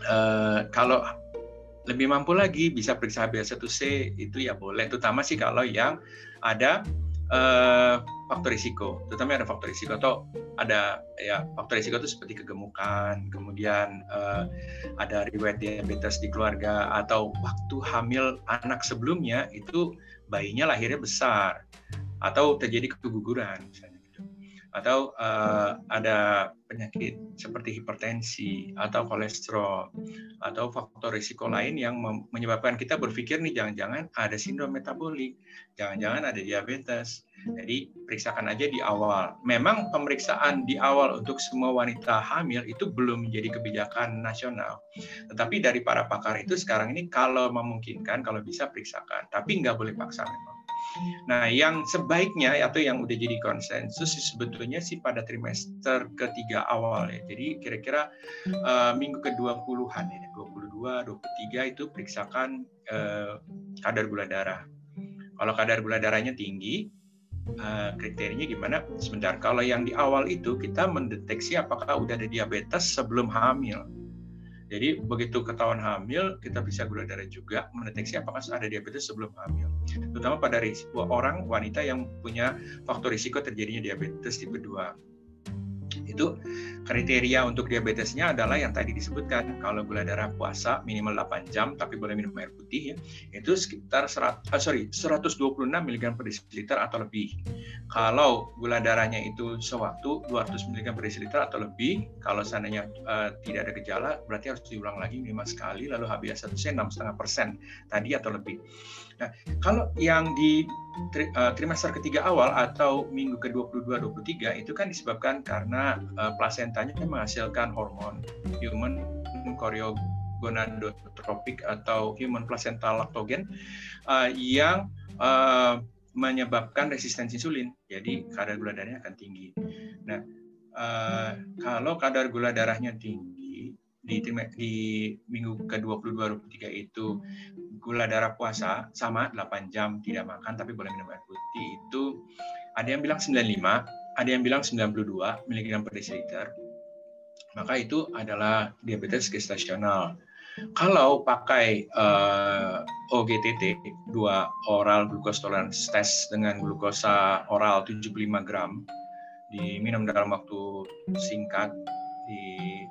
uh, kalau lebih mampu lagi bisa periksa HbA1c itu ya boleh. Terutama sih kalau yang ada uh, faktor risiko. Terutama ada faktor risiko atau ada ya faktor risiko itu seperti kegemukan kemudian uh, ada riwayat diabetes di keluarga atau waktu hamil anak sebelumnya itu bayinya lahirnya besar atau terjadi keguguran misalnya atau uh, ada penyakit seperti hipertensi atau kolesterol atau faktor risiko lain yang menyebabkan kita berpikir nih jangan-jangan ada sindrom metabolik, jangan-jangan ada diabetes. Jadi periksakan aja di awal. Memang pemeriksaan di awal untuk semua wanita hamil itu belum menjadi kebijakan nasional. Tetapi dari para pakar itu sekarang ini kalau memungkinkan, kalau bisa periksakan. Tapi nggak boleh paksa memang. Nah, yang sebaiknya atau yang udah jadi konsensus sebetulnya sih pada trimester ketiga awal ya. Jadi kira-kira uh, minggu ke-20-an ya, 22, 23 itu periksakan uh, kadar gula darah. Kalau kadar gula darahnya tinggi, uh, kriterianya gimana? Sebentar, kalau yang di awal itu kita mendeteksi apakah udah ada diabetes sebelum hamil jadi begitu ketahuan hamil, kita bisa gula darah juga mendeteksi apakah ada diabetes sebelum hamil. Terutama pada risiko orang wanita yang punya faktor risiko terjadinya diabetes tipe 2 itu kriteria untuk diabetesnya adalah yang tadi disebutkan. Kalau gula darah puasa minimal 8 jam tapi boleh minum air putih ya itu sekitar 100, uh, sorry 126 mg per desiliter atau lebih. Kalau gula darahnya itu sewaktu 200 mg per desiliter atau lebih kalau seandainya uh, tidak ada gejala berarti harus diulang lagi minimal sekali lalu HbA1c 6,5 persen tadi atau lebih Nah, kalau yang di tri, uh, trimester ketiga awal atau minggu ke-22-23 itu kan disebabkan karena uh, plasentanya menghasilkan hormon human choreogonadotropik atau human placental lactogen uh, yang uh, menyebabkan resistensi insulin. Jadi kadar gula darahnya akan tinggi. Nah, uh, kalau kadar gula darahnya tinggi di, di minggu ke-22-23 itu gula darah puasa sama 8 jam tidak makan tapi boleh minum air putih itu ada yang bilang 95, ada yang bilang 92 mg per desiliter. Maka itu adalah diabetes gestasional. Kalau pakai uh, eh, OGTT, dua oral glucose tolerance test dengan glukosa oral 75 gram, diminum dalam waktu singkat, di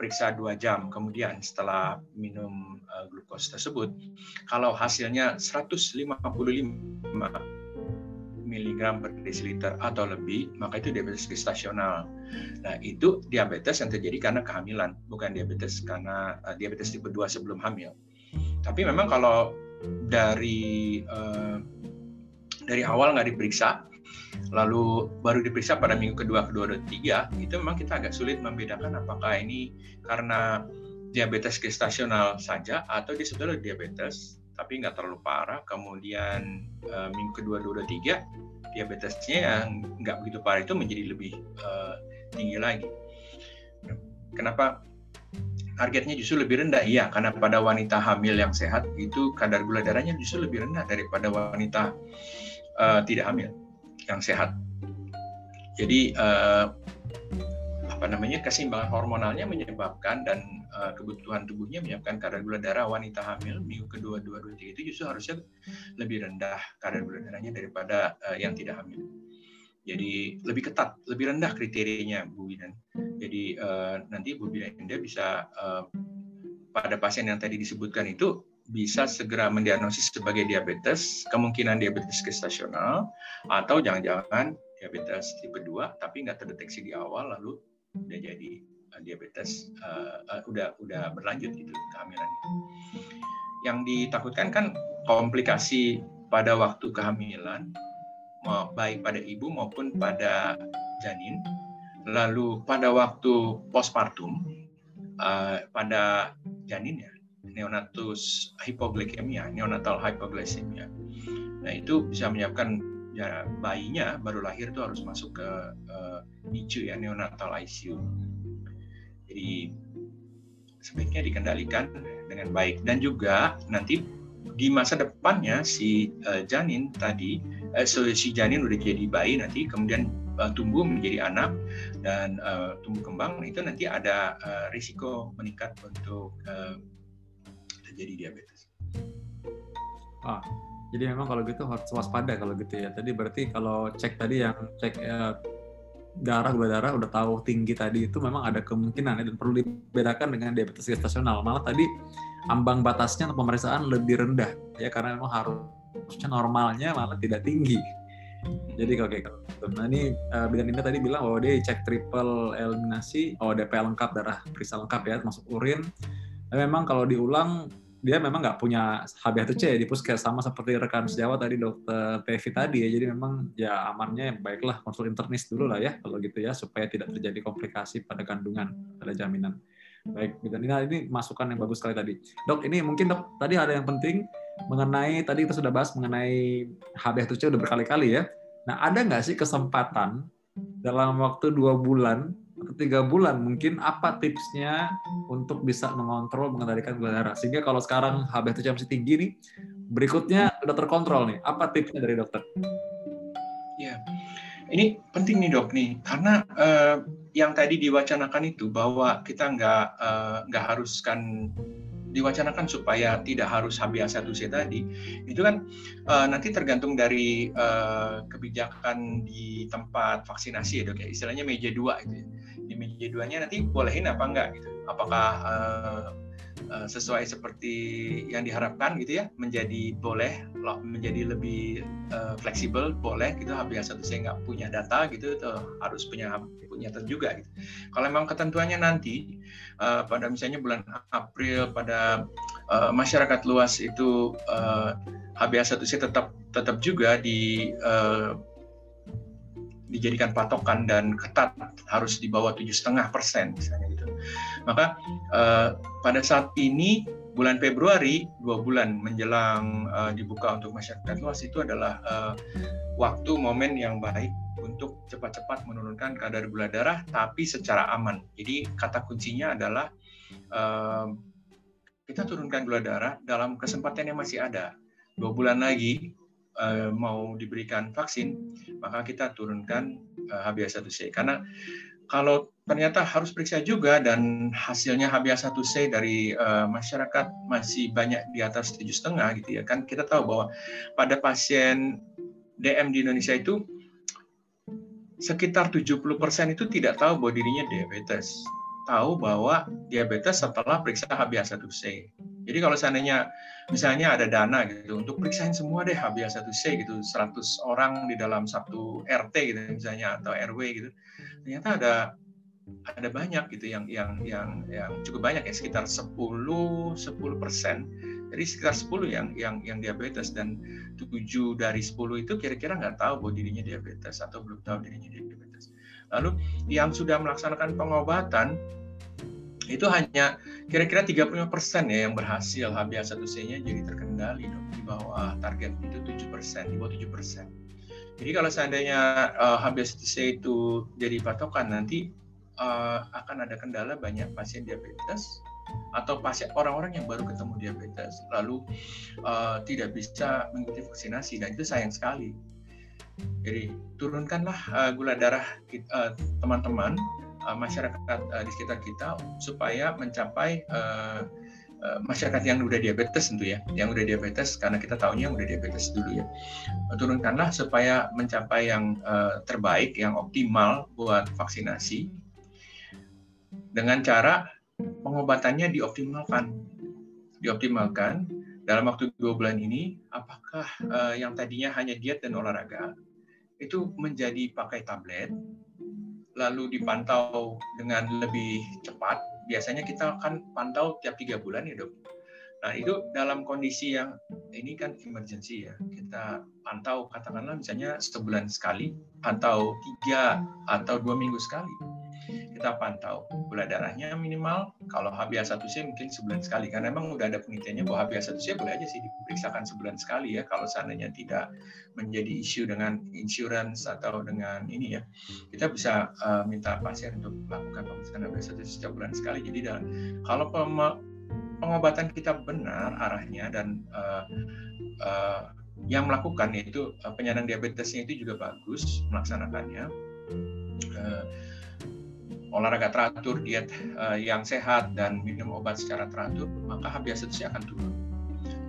periksa dua jam kemudian setelah minum uh, glukos tersebut, kalau hasilnya 155 mg per desiliter atau lebih, maka itu diabetes gestasional. Nah, itu diabetes yang terjadi karena kehamilan, bukan diabetes karena uh, diabetes tipe 2 sebelum hamil. Tapi memang kalau dari uh, dari awal nggak diperiksa, lalu baru diperiksa pada minggu kedua, kedua, dan tiga, itu memang kita agak sulit membedakan apakah ini karena diabetes gestasional saja atau dia sebetulnya diabetes tapi nggak terlalu parah. Kemudian uh, minggu kedua, dua, tiga, diabetesnya yang nggak begitu parah itu menjadi lebih uh, tinggi lagi. Kenapa targetnya justru lebih rendah? Iya, karena pada wanita hamil yang sehat itu kadar gula darahnya justru lebih rendah daripada wanita uh, tidak hamil yang sehat. Jadi uh, apa namanya keseimbangan hormonalnya menyebabkan dan uh, kebutuhan tubuhnya menyebabkan kadar gula darah wanita hamil minggu kedua dua dua tiga itu justru harusnya lebih rendah kadar gula darahnya daripada uh, yang tidak hamil. Jadi lebih ketat, lebih rendah kriterianya Bu Bidan. Jadi uh, nanti Bu Bidan bisa uh, pada pasien yang tadi disebutkan itu bisa segera mendiagnosis sebagai diabetes, kemungkinan diabetes gestasional, atau jangan-jangan diabetes tipe 2 tapi nggak terdeteksi di awal lalu udah jadi uh, diabetes uh, uh, udah udah berlanjut itu kehamilan. Yang ditakutkan kan komplikasi pada waktu kehamilan baik pada ibu maupun pada janin. Lalu pada waktu postpartum uh, pada janin ya neonatus hypoglycemia, neonatal hypoglycemia. Nah itu bisa menyebabkan ya bayinya baru lahir itu harus masuk ke uh, NICU ya neonatal ICU. Jadi sebaiknya dikendalikan dengan baik dan juga nanti di masa depannya si uh, janin tadi uh, so, si janin udah jadi bayi nanti kemudian uh, tumbuh menjadi anak dan uh, tumbuh kembang itu nanti ada uh, risiko meningkat untuk uh, terjadi diabetes. Ah, jadi memang kalau gitu harus waspada kalau gitu ya. Tadi berarti kalau cek tadi yang cek ya, darah gula darah udah tahu tinggi tadi itu memang ada kemungkinan ya, dan perlu dibedakan dengan diabetes gestasional. Malah tadi ambang batasnya untuk pemeriksaan lebih rendah ya karena memang harusnya normalnya malah tidak tinggi. Jadi oke okay. Nah ini uh, Bidan Indah tadi bilang bahwa dia cek triple eliminasi, oh DP lengkap darah periksa lengkap ya, masuk urin. Dan memang kalau diulang dia memang nggak punya HbA1c di puskes sama seperti rekan sejawat tadi dokter Tevi tadi ya. Jadi memang ya amannya baiklah konsul internis dulu lah ya kalau gitu ya supaya tidak terjadi komplikasi pada kandungan pada jaminan. Baik dan ini, ini masukan yang bagus sekali tadi. Dok ini mungkin dok tadi ada yang penting mengenai tadi kita sudah bahas mengenai HbA1c udah berkali-kali ya. Nah ada nggak sih kesempatan dalam waktu dua bulan tiga bulan mungkin apa tipsnya untuk bisa mengontrol mengendalikan gula darah? Sehingga kalau sekarang HbA1c masih tinggi nih berikutnya sudah terkontrol nih. Apa tipsnya dari dokter? Ya ini penting nih dok nih. Karena uh, yang tadi diwacanakan itu bahwa kita nggak uh, nggak haruskan diwacanakan supaya tidak harus HbA1c tadi itu kan uh, nanti tergantung dari uh, kebijakan di tempat vaksinasi ya dok ya. Istilahnya meja dua itu ya. Di meja duanya nanti bolehin apa enggak gitu apakah uh, uh, sesuai seperti yang diharapkan gitu ya menjadi boleh menjadi lebih uh, fleksibel boleh gitu HbA1c nggak punya data gitu atau harus punya nyata juga gitu. Kalau memang ketentuannya nanti uh, pada misalnya bulan April pada uh, masyarakat luas itu uh, HbA1c tetap tetap juga di uh, dijadikan patokan dan ketat harus di bawah tujuh setengah persen misalnya gitu. Maka uh, pada saat ini bulan Februari dua bulan menjelang uh, dibuka untuk masyarakat luas itu adalah uh, waktu momen yang baik untuk cepat-cepat menurunkan kadar gula darah tapi secara aman. Jadi kata kuncinya adalah uh, kita turunkan gula darah dalam kesempatan yang masih ada. Dua bulan lagi uh, mau diberikan vaksin, maka kita turunkan uh, HbA1c. Karena kalau ternyata harus periksa juga dan hasilnya HbA1c dari uh, masyarakat masih banyak di atas tujuh setengah gitu ya kan kita tahu bahwa pada pasien DM di Indonesia itu sekitar 70% itu tidak tahu bahwa dirinya diabetes. tahu bahwa diabetes setelah periksa HbA1c. Jadi kalau seandainya misalnya ada dana gitu untuk periksain semua deh HbA1c gitu 100 orang di dalam satu RT gitu misalnya atau RW gitu. Ternyata ada ada banyak gitu yang yang yang yang cukup banyak ya sekitar 10 10 persen jadi sekitar 10 yang yang yang diabetes dan 7 dari 10 itu kira-kira nggak tahu bahwa dirinya diabetes atau belum tahu dirinya diabetes. Lalu yang sudah melaksanakan pengobatan itu hanya kira-kira 35 persen ya yang berhasil HbA1c-nya jadi terkendali dong di bawah target itu 7 persen di bawah 7 persen. Jadi kalau seandainya uh, eh, HbA1c itu jadi patokan nanti uh, akan ada kendala banyak pasien diabetes atau pasien orang-orang yang baru ketemu diabetes lalu uh, tidak bisa mengikuti vaksinasi dan itu sayang sekali. Jadi turunkanlah uh, gula darah teman-teman uh, masyarakat uh, di sekitar kita supaya mencapai uh, uh, masyarakat yang udah diabetes tentu ya, yang udah diabetes karena kita tahunya yang udah diabetes dulu ya. Turunkanlah supaya mencapai yang uh, terbaik, yang optimal buat vaksinasi dengan cara pengobatannya dioptimalkan. Dioptimalkan dalam waktu dua bulan ini, apakah uh, yang tadinya hanya diet dan olahraga itu menjadi pakai tablet lalu dipantau dengan lebih cepat, biasanya kita akan pantau tiap tiga bulan ya dok. Nah itu dalam kondisi yang ini kan emergency ya, kita pantau katakanlah misalnya sebulan sekali, atau tiga atau dua minggu sekali kita pantau gula darahnya minimal. Kalau HbA1c mungkin sebulan sekali. Karena memang udah ada penelitiannya bahwa HbA1c boleh aja sih diperiksakan sebulan sekali ya kalau seandainya tidak menjadi isu dengan insurance atau dengan ini ya. Kita bisa uh, minta pasien untuk melakukan pemeriksaan HbA1c setiap bulan sekali. Jadi dalam, kalau pengobatan kita benar arahnya dan uh, uh, yang melakukan yaitu penyandang diabetesnya itu juga bagus melaksanakannya olahraga teratur, diet uh, yang sehat dan minum obat secara teratur, maka HbA1c akan turun.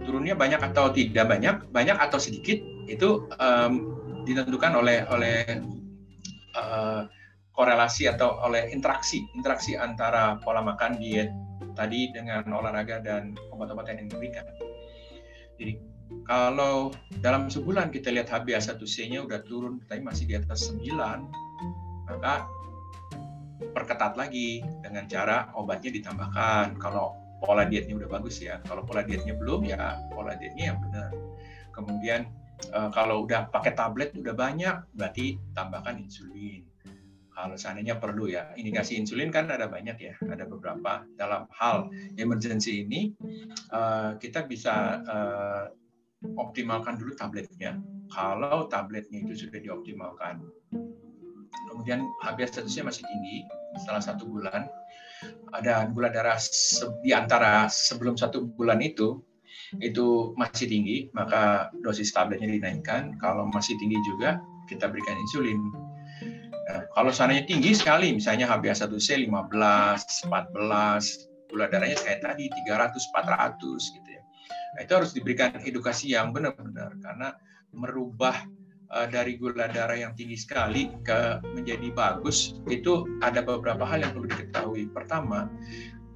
Turunnya banyak atau tidak banyak, banyak atau sedikit itu um, ditentukan oleh oleh uh, korelasi atau oleh interaksi interaksi antara pola makan diet tadi dengan olahraga dan obat-obatan yang diberikan. Jadi kalau dalam sebulan kita lihat HbA1c-nya udah turun tapi masih di atas 9, maka perketat lagi dengan cara obatnya ditambahkan. Kalau pola dietnya udah bagus ya. Kalau pola dietnya belum ya pola dietnya yang benar. Kemudian eh, kalau udah pakai tablet udah banyak berarti tambahkan insulin. Kalau seandainya perlu ya, indikasi insulin kan ada banyak ya, ada beberapa. Dalam hal emergency ini eh, kita bisa eh, optimalkan dulu tabletnya. Kalau tabletnya itu sudah dioptimalkan, kemudian HbA statusnya masih tinggi setelah satu bulan. Ada gula darah di antara sebelum satu bulan itu itu masih tinggi maka dosis tabletnya dinaikkan. Kalau masih tinggi juga kita berikan insulin. Nah, kalau seandainya tinggi sekali misalnya HbA1c 15 14 gula darahnya kayak tadi 300 400 gitu ya. Nah, itu harus diberikan edukasi yang benar-benar karena merubah dari gula darah yang tinggi sekali ke menjadi bagus itu ada beberapa hal yang perlu diketahui. Pertama,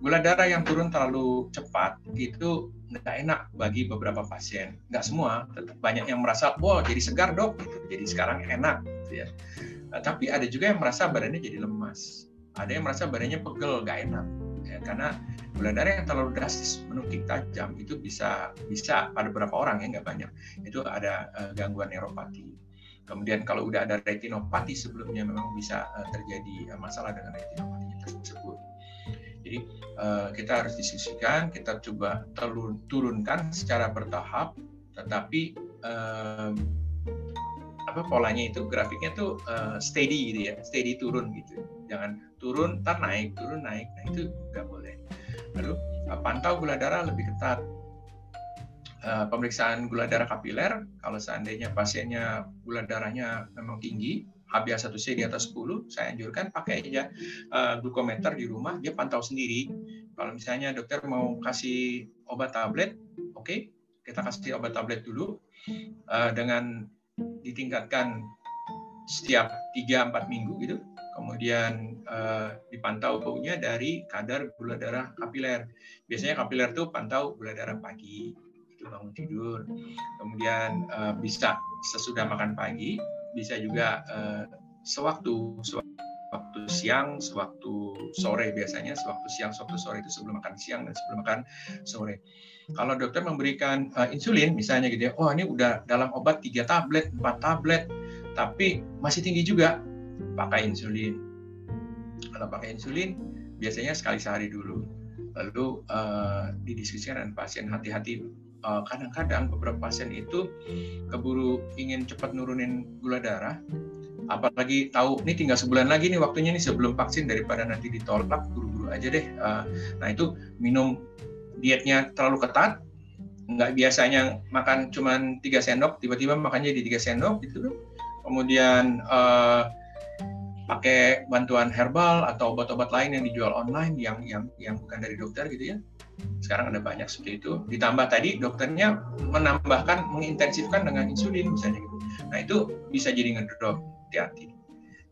gula darah yang turun terlalu cepat itu nggak enak bagi beberapa pasien. Nggak semua, tetap banyak yang merasa, wow jadi segar dok, gitu. jadi sekarang enak. Gitu ya. Uh, tapi ada juga yang merasa badannya jadi lemas. Ada yang merasa badannya pegel, nggak enak. Ya, karena gula darah yang terlalu drastis menukik tajam itu bisa bisa pada beberapa orang ya nggak banyak itu ada uh, gangguan neuropati Kemudian kalau udah ada retinopati sebelumnya memang bisa uh, terjadi uh, masalah dengan retinopatinya tersebut. Jadi uh, kita harus diskusikan, kita coba turun, turunkan secara bertahap, tetapi uh, apa polanya itu grafiknya tuh uh, steady gitu ya, steady turun gitu. Jangan turun, tar naik, turun naik, nah itu nggak boleh. Lalu uh, pantau gula darah lebih ketat Eh, pemeriksaan gula darah kapiler, kalau seandainya pasiennya gula darahnya memang tinggi, HbA1c di atas 10, saya anjurkan pakai aja uh, glukometer di rumah, dia pantau sendiri. Kalau misalnya dokter mau kasih obat tablet, oke, okay, kita kasih obat tablet dulu uh, dengan ditingkatkan setiap 3-4 minggu gitu. Kemudian uh, dipantau baunya dari kadar gula darah kapiler. Biasanya kapiler tuh pantau gula darah pagi, itu bangun tidur. Kemudian uh, bisa sesudah makan pagi, bisa juga uh, sewaktu, sewaktu siang, sewaktu sore biasanya, sewaktu siang, sewaktu sore itu sebelum makan siang dan sebelum makan sore. Kalau dokter memberikan uh, insulin misalnya gitu ya, oh ini udah dalam obat tiga tablet, empat tablet, tapi masih tinggi juga, pakai insulin. Kalau pakai insulin, biasanya sekali sehari dulu. Lalu uh, didiskusikan dengan pasien hati-hati. Uh, kadang-kadang beberapa pasien itu keburu ingin cepat nurunin gula darah, apalagi tahu ini tinggal sebulan lagi nih waktunya nih sebelum vaksin daripada nanti ditolak buru-buru aja deh. Uh, nah itu minum dietnya terlalu ketat, nggak biasanya makan cuma tiga sendok, tiba-tiba makannya di tiga sendok gitu. Kemudian uh, pakai bantuan herbal atau obat-obat lain yang dijual online yang yang yang bukan dari dokter gitu ya. Sekarang ada banyak seperti itu. Ditambah tadi dokternya menambahkan, mengintensifkan dengan insulin misalnya gitu. Nah itu bisa jadi ngedrop. Hati-hati.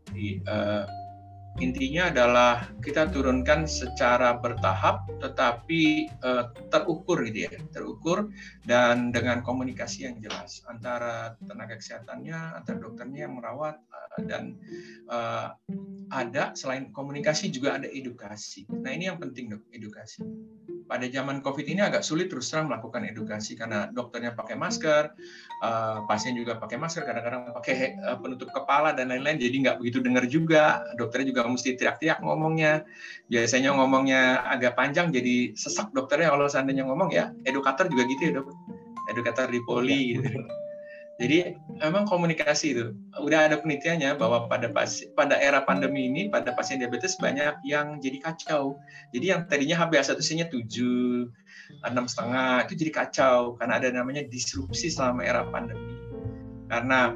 Jadi, uh, intinya adalah kita turunkan secara bertahap tetapi uh, terukur gitu ya terukur dan dengan komunikasi yang jelas antara tenaga kesehatannya antara dokternya yang merawat uh, dan uh, ada selain komunikasi juga ada edukasi nah ini yang penting dok edukasi pada zaman COVID ini agak sulit terus terang melakukan edukasi karena dokternya pakai masker, uh, pasien juga pakai masker, kadang-kadang pakai uh, penutup kepala dan lain-lain, jadi nggak begitu dengar juga. Dokternya juga mesti teriak-teriak ngomongnya. Biasanya ngomongnya agak panjang, jadi sesak dokternya kalau seandainya ngomong ya. Edukator juga gitu ya dok, edukator di poli gitu. Jadi memang komunikasi itu udah ada penelitiannya bahwa pada pas, pada era pandemi ini pada pasien diabetes banyak yang jadi kacau. Jadi yang tadinya HbA1c-nya 7, enam setengah itu jadi kacau karena ada namanya disrupsi selama era pandemi. Karena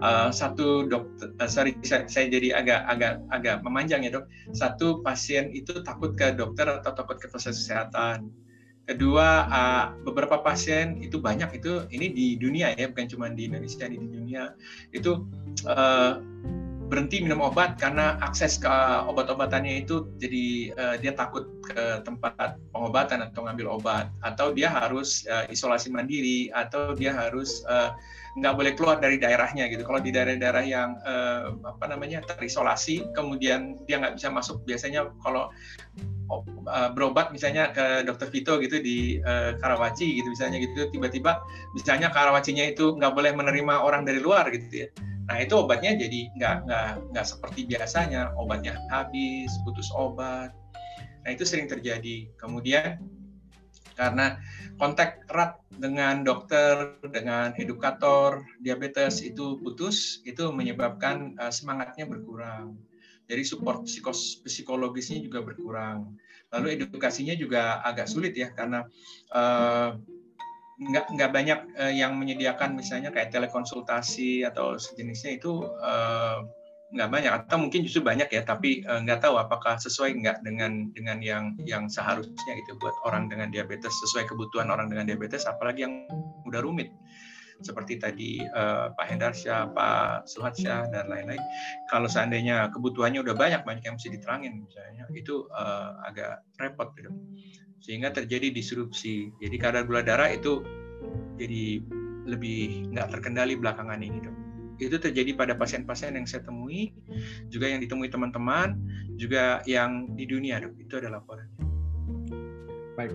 uh, satu dokter, uh, sorry saya, saya jadi agak agak agak memanjang ya dok. Satu pasien itu takut ke dokter atau takut ke fasilitas kesehatan. Kedua, uh, beberapa pasien itu banyak itu ini di dunia ya, bukan cuma di Indonesia, di dunia. Itu uh, berhenti minum obat karena akses ke obat-obatannya itu jadi uh, dia takut ke tempat pengobatan atau ngambil obat. Atau dia harus uh, isolasi mandiri atau dia harus uh, nggak boleh keluar dari daerahnya gitu. Kalau di daerah-daerah yang uh, apa namanya terisolasi, kemudian dia nggak bisa masuk. Biasanya kalau uh, berobat misalnya ke dokter Vito gitu di uh, Karawaci gitu misalnya gitu, tiba-tiba misalnya Karawacinya itu nggak boleh menerima orang dari luar gitu ya. Nah itu obatnya jadi nggak nggak nggak seperti biasanya, obatnya habis, putus obat. Nah itu sering terjadi. Kemudian karena kontak erat dengan dokter, dengan edukator diabetes itu putus, itu menyebabkan uh, semangatnya berkurang. Jadi support psikologisnya juga berkurang. Lalu edukasinya juga agak sulit ya karena uh, nggak nggak banyak uh, yang menyediakan misalnya kayak telekonsultasi atau sejenisnya itu uh, nggak banyak atau mungkin justru banyak ya tapi uh, nggak tahu apakah sesuai nggak dengan dengan yang yang seharusnya gitu buat orang dengan diabetes sesuai kebutuhan orang dengan diabetes apalagi yang udah rumit seperti tadi uh, Pak Hendarsyah, Pak Suhatsyah dan lain-lain. Kalau seandainya kebutuhannya udah banyak banyak yang mesti diterangin misalnya itu uh, agak repot gitu. Sehingga terjadi disrupsi. Jadi kadar gula darah itu jadi lebih nggak terkendali belakangan ini itu terjadi pada pasien-pasien yang saya temui, juga yang ditemui teman-teman, juga yang di dunia dok. Itu adalah laporannya. Baik,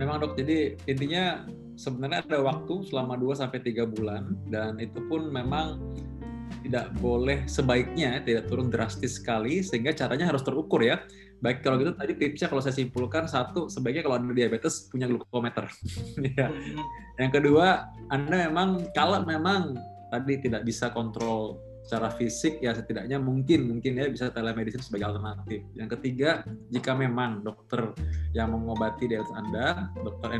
memang dok. Jadi intinya sebenarnya ada waktu selama 2 sampai tiga bulan dan itu pun memang tidak boleh sebaiknya tidak turun drastis sekali sehingga caranya harus terukur ya. Baik kalau gitu tadi tipsnya kalau saya simpulkan satu sebaiknya kalau anda diabetes punya glukometer. [laughs] ya. Hmm. Yang kedua anda memang kalau memang tadi tidak bisa kontrol secara fisik ya setidaknya mungkin mungkin ya bisa telemedicine sebagai alternatif. Yang ketiga, jika memang dokter yang mengobati diabetes Anda, dokter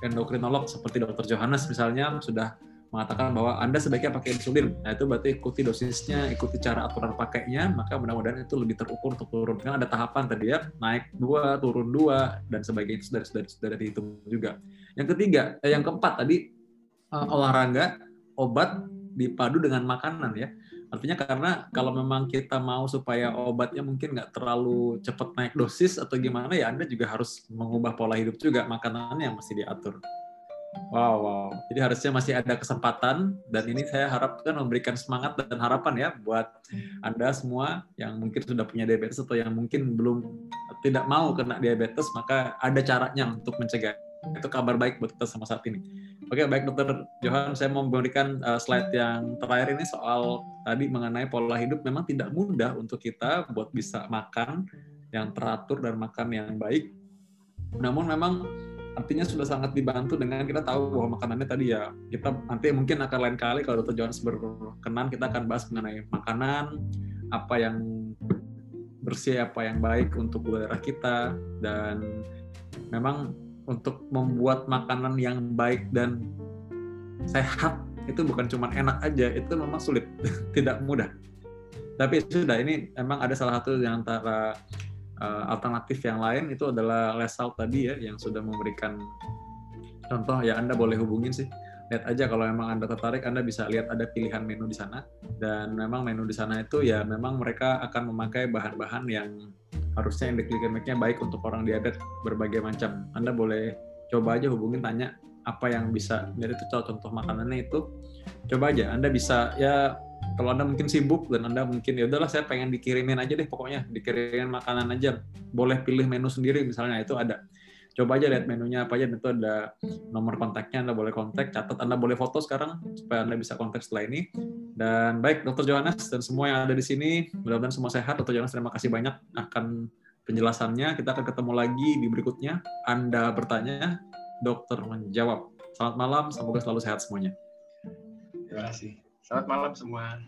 endokrinolog seperti dokter Johannes misalnya sudah mengatakan bahwa Anda sebaiknya pakai insulin. Nah, itu berarti ikuti dosisnya, ikuti cara aturan pakainya, maka mudah-mudahan itu lebih terukur untuk turun. Kan ada tahapan tadi ya, naik dua, turun dua, dan sebagainya sudah sudah sudah dihitung juga. Yang ketiga, eh, yang keempat tadi uh, olahraga, obat, dipadu dengan makanan ya. Artinya karena kalau memang kita mau supaya obatnya mungkin nggak terlalu cepat naik dosis atau gimana ya Anda juga harus mengubah pola hidup juga makanannya yang mesti diatur. Wow, wow. Jadi harusnya masih ada kesempatan dan ini saya harapkan memberikan semangat dan harapan ya buat Anda semua yang mungkin sudah punya diabetes atau yang mungkin belum tidak mau kena diabetes, maka ada caranya untuk mencegah. Itu kabar baik buat kita sama saat ini. Oke, baik Dokter Johan, saya mau memberikan uh, slide yang terakhir ini soal tadi mengenai pola hidup memang tidak mudah untuk kita buat bisa makan yang teratur dan makan yang baik. Namun memang artinya sudah sangat dibantu dengan kita tahu bahwa makanannya tadi ya kita nanti mungkin akan lain kali kalau Dr. Johannes berkenan kita akan bahas mengenai makanan apa yang bersih apa yang baik untuk darah kita dan memang untuk membuat makanan yang baik dan sehat itu bukan cuma enak aja itu memang sulit [laughs] tidak mudah. Tapi sudah ini memang ada salah satu yang antara uh, alternatif yang lain itu adalah Lesalt tadi ya yang sudah memberikan contoh. Ya Anda boleh hubungin sih. Lihat aja kalau memang Anda tertarik Anda bisa lihat ada pilihan menu di sana. Dan memang menu di sana itu ya memang mereka akan memakai bahan-bahan yang harusnya indeks glikemiknya baik untuk orang diabetes berbagai macam. Anda boleh coba aja hubungin tanya apa yang bisa dari itu contoh makanannya itu. Coba aja Anda bisa ya kalau anda mungkin sibuk dan anda mungkin ya udahlah saya pengen dikirimin aja deh pokoknya dikirimin makanan aja. Boleh pilih menu sendiri misalnya itu ada coba aja lihat menunya apa aja itu ada nomor kontaknya anda boleh kontak catat anda boleh foto sekarang supaya anda bisa kontak setelah ini. Dan baik dokter Johannes dan semua yang ada di sini mudah-mudahan semua sehat. Dokter Johannes terima kasih banyak akan penjelasannya. Kita akan ketemu lagi di berikutnya. Anda bertanya dokter menjawab. Selamat malam semoga selalu sehat semuanya. Terima kasih. Selamat malam semua.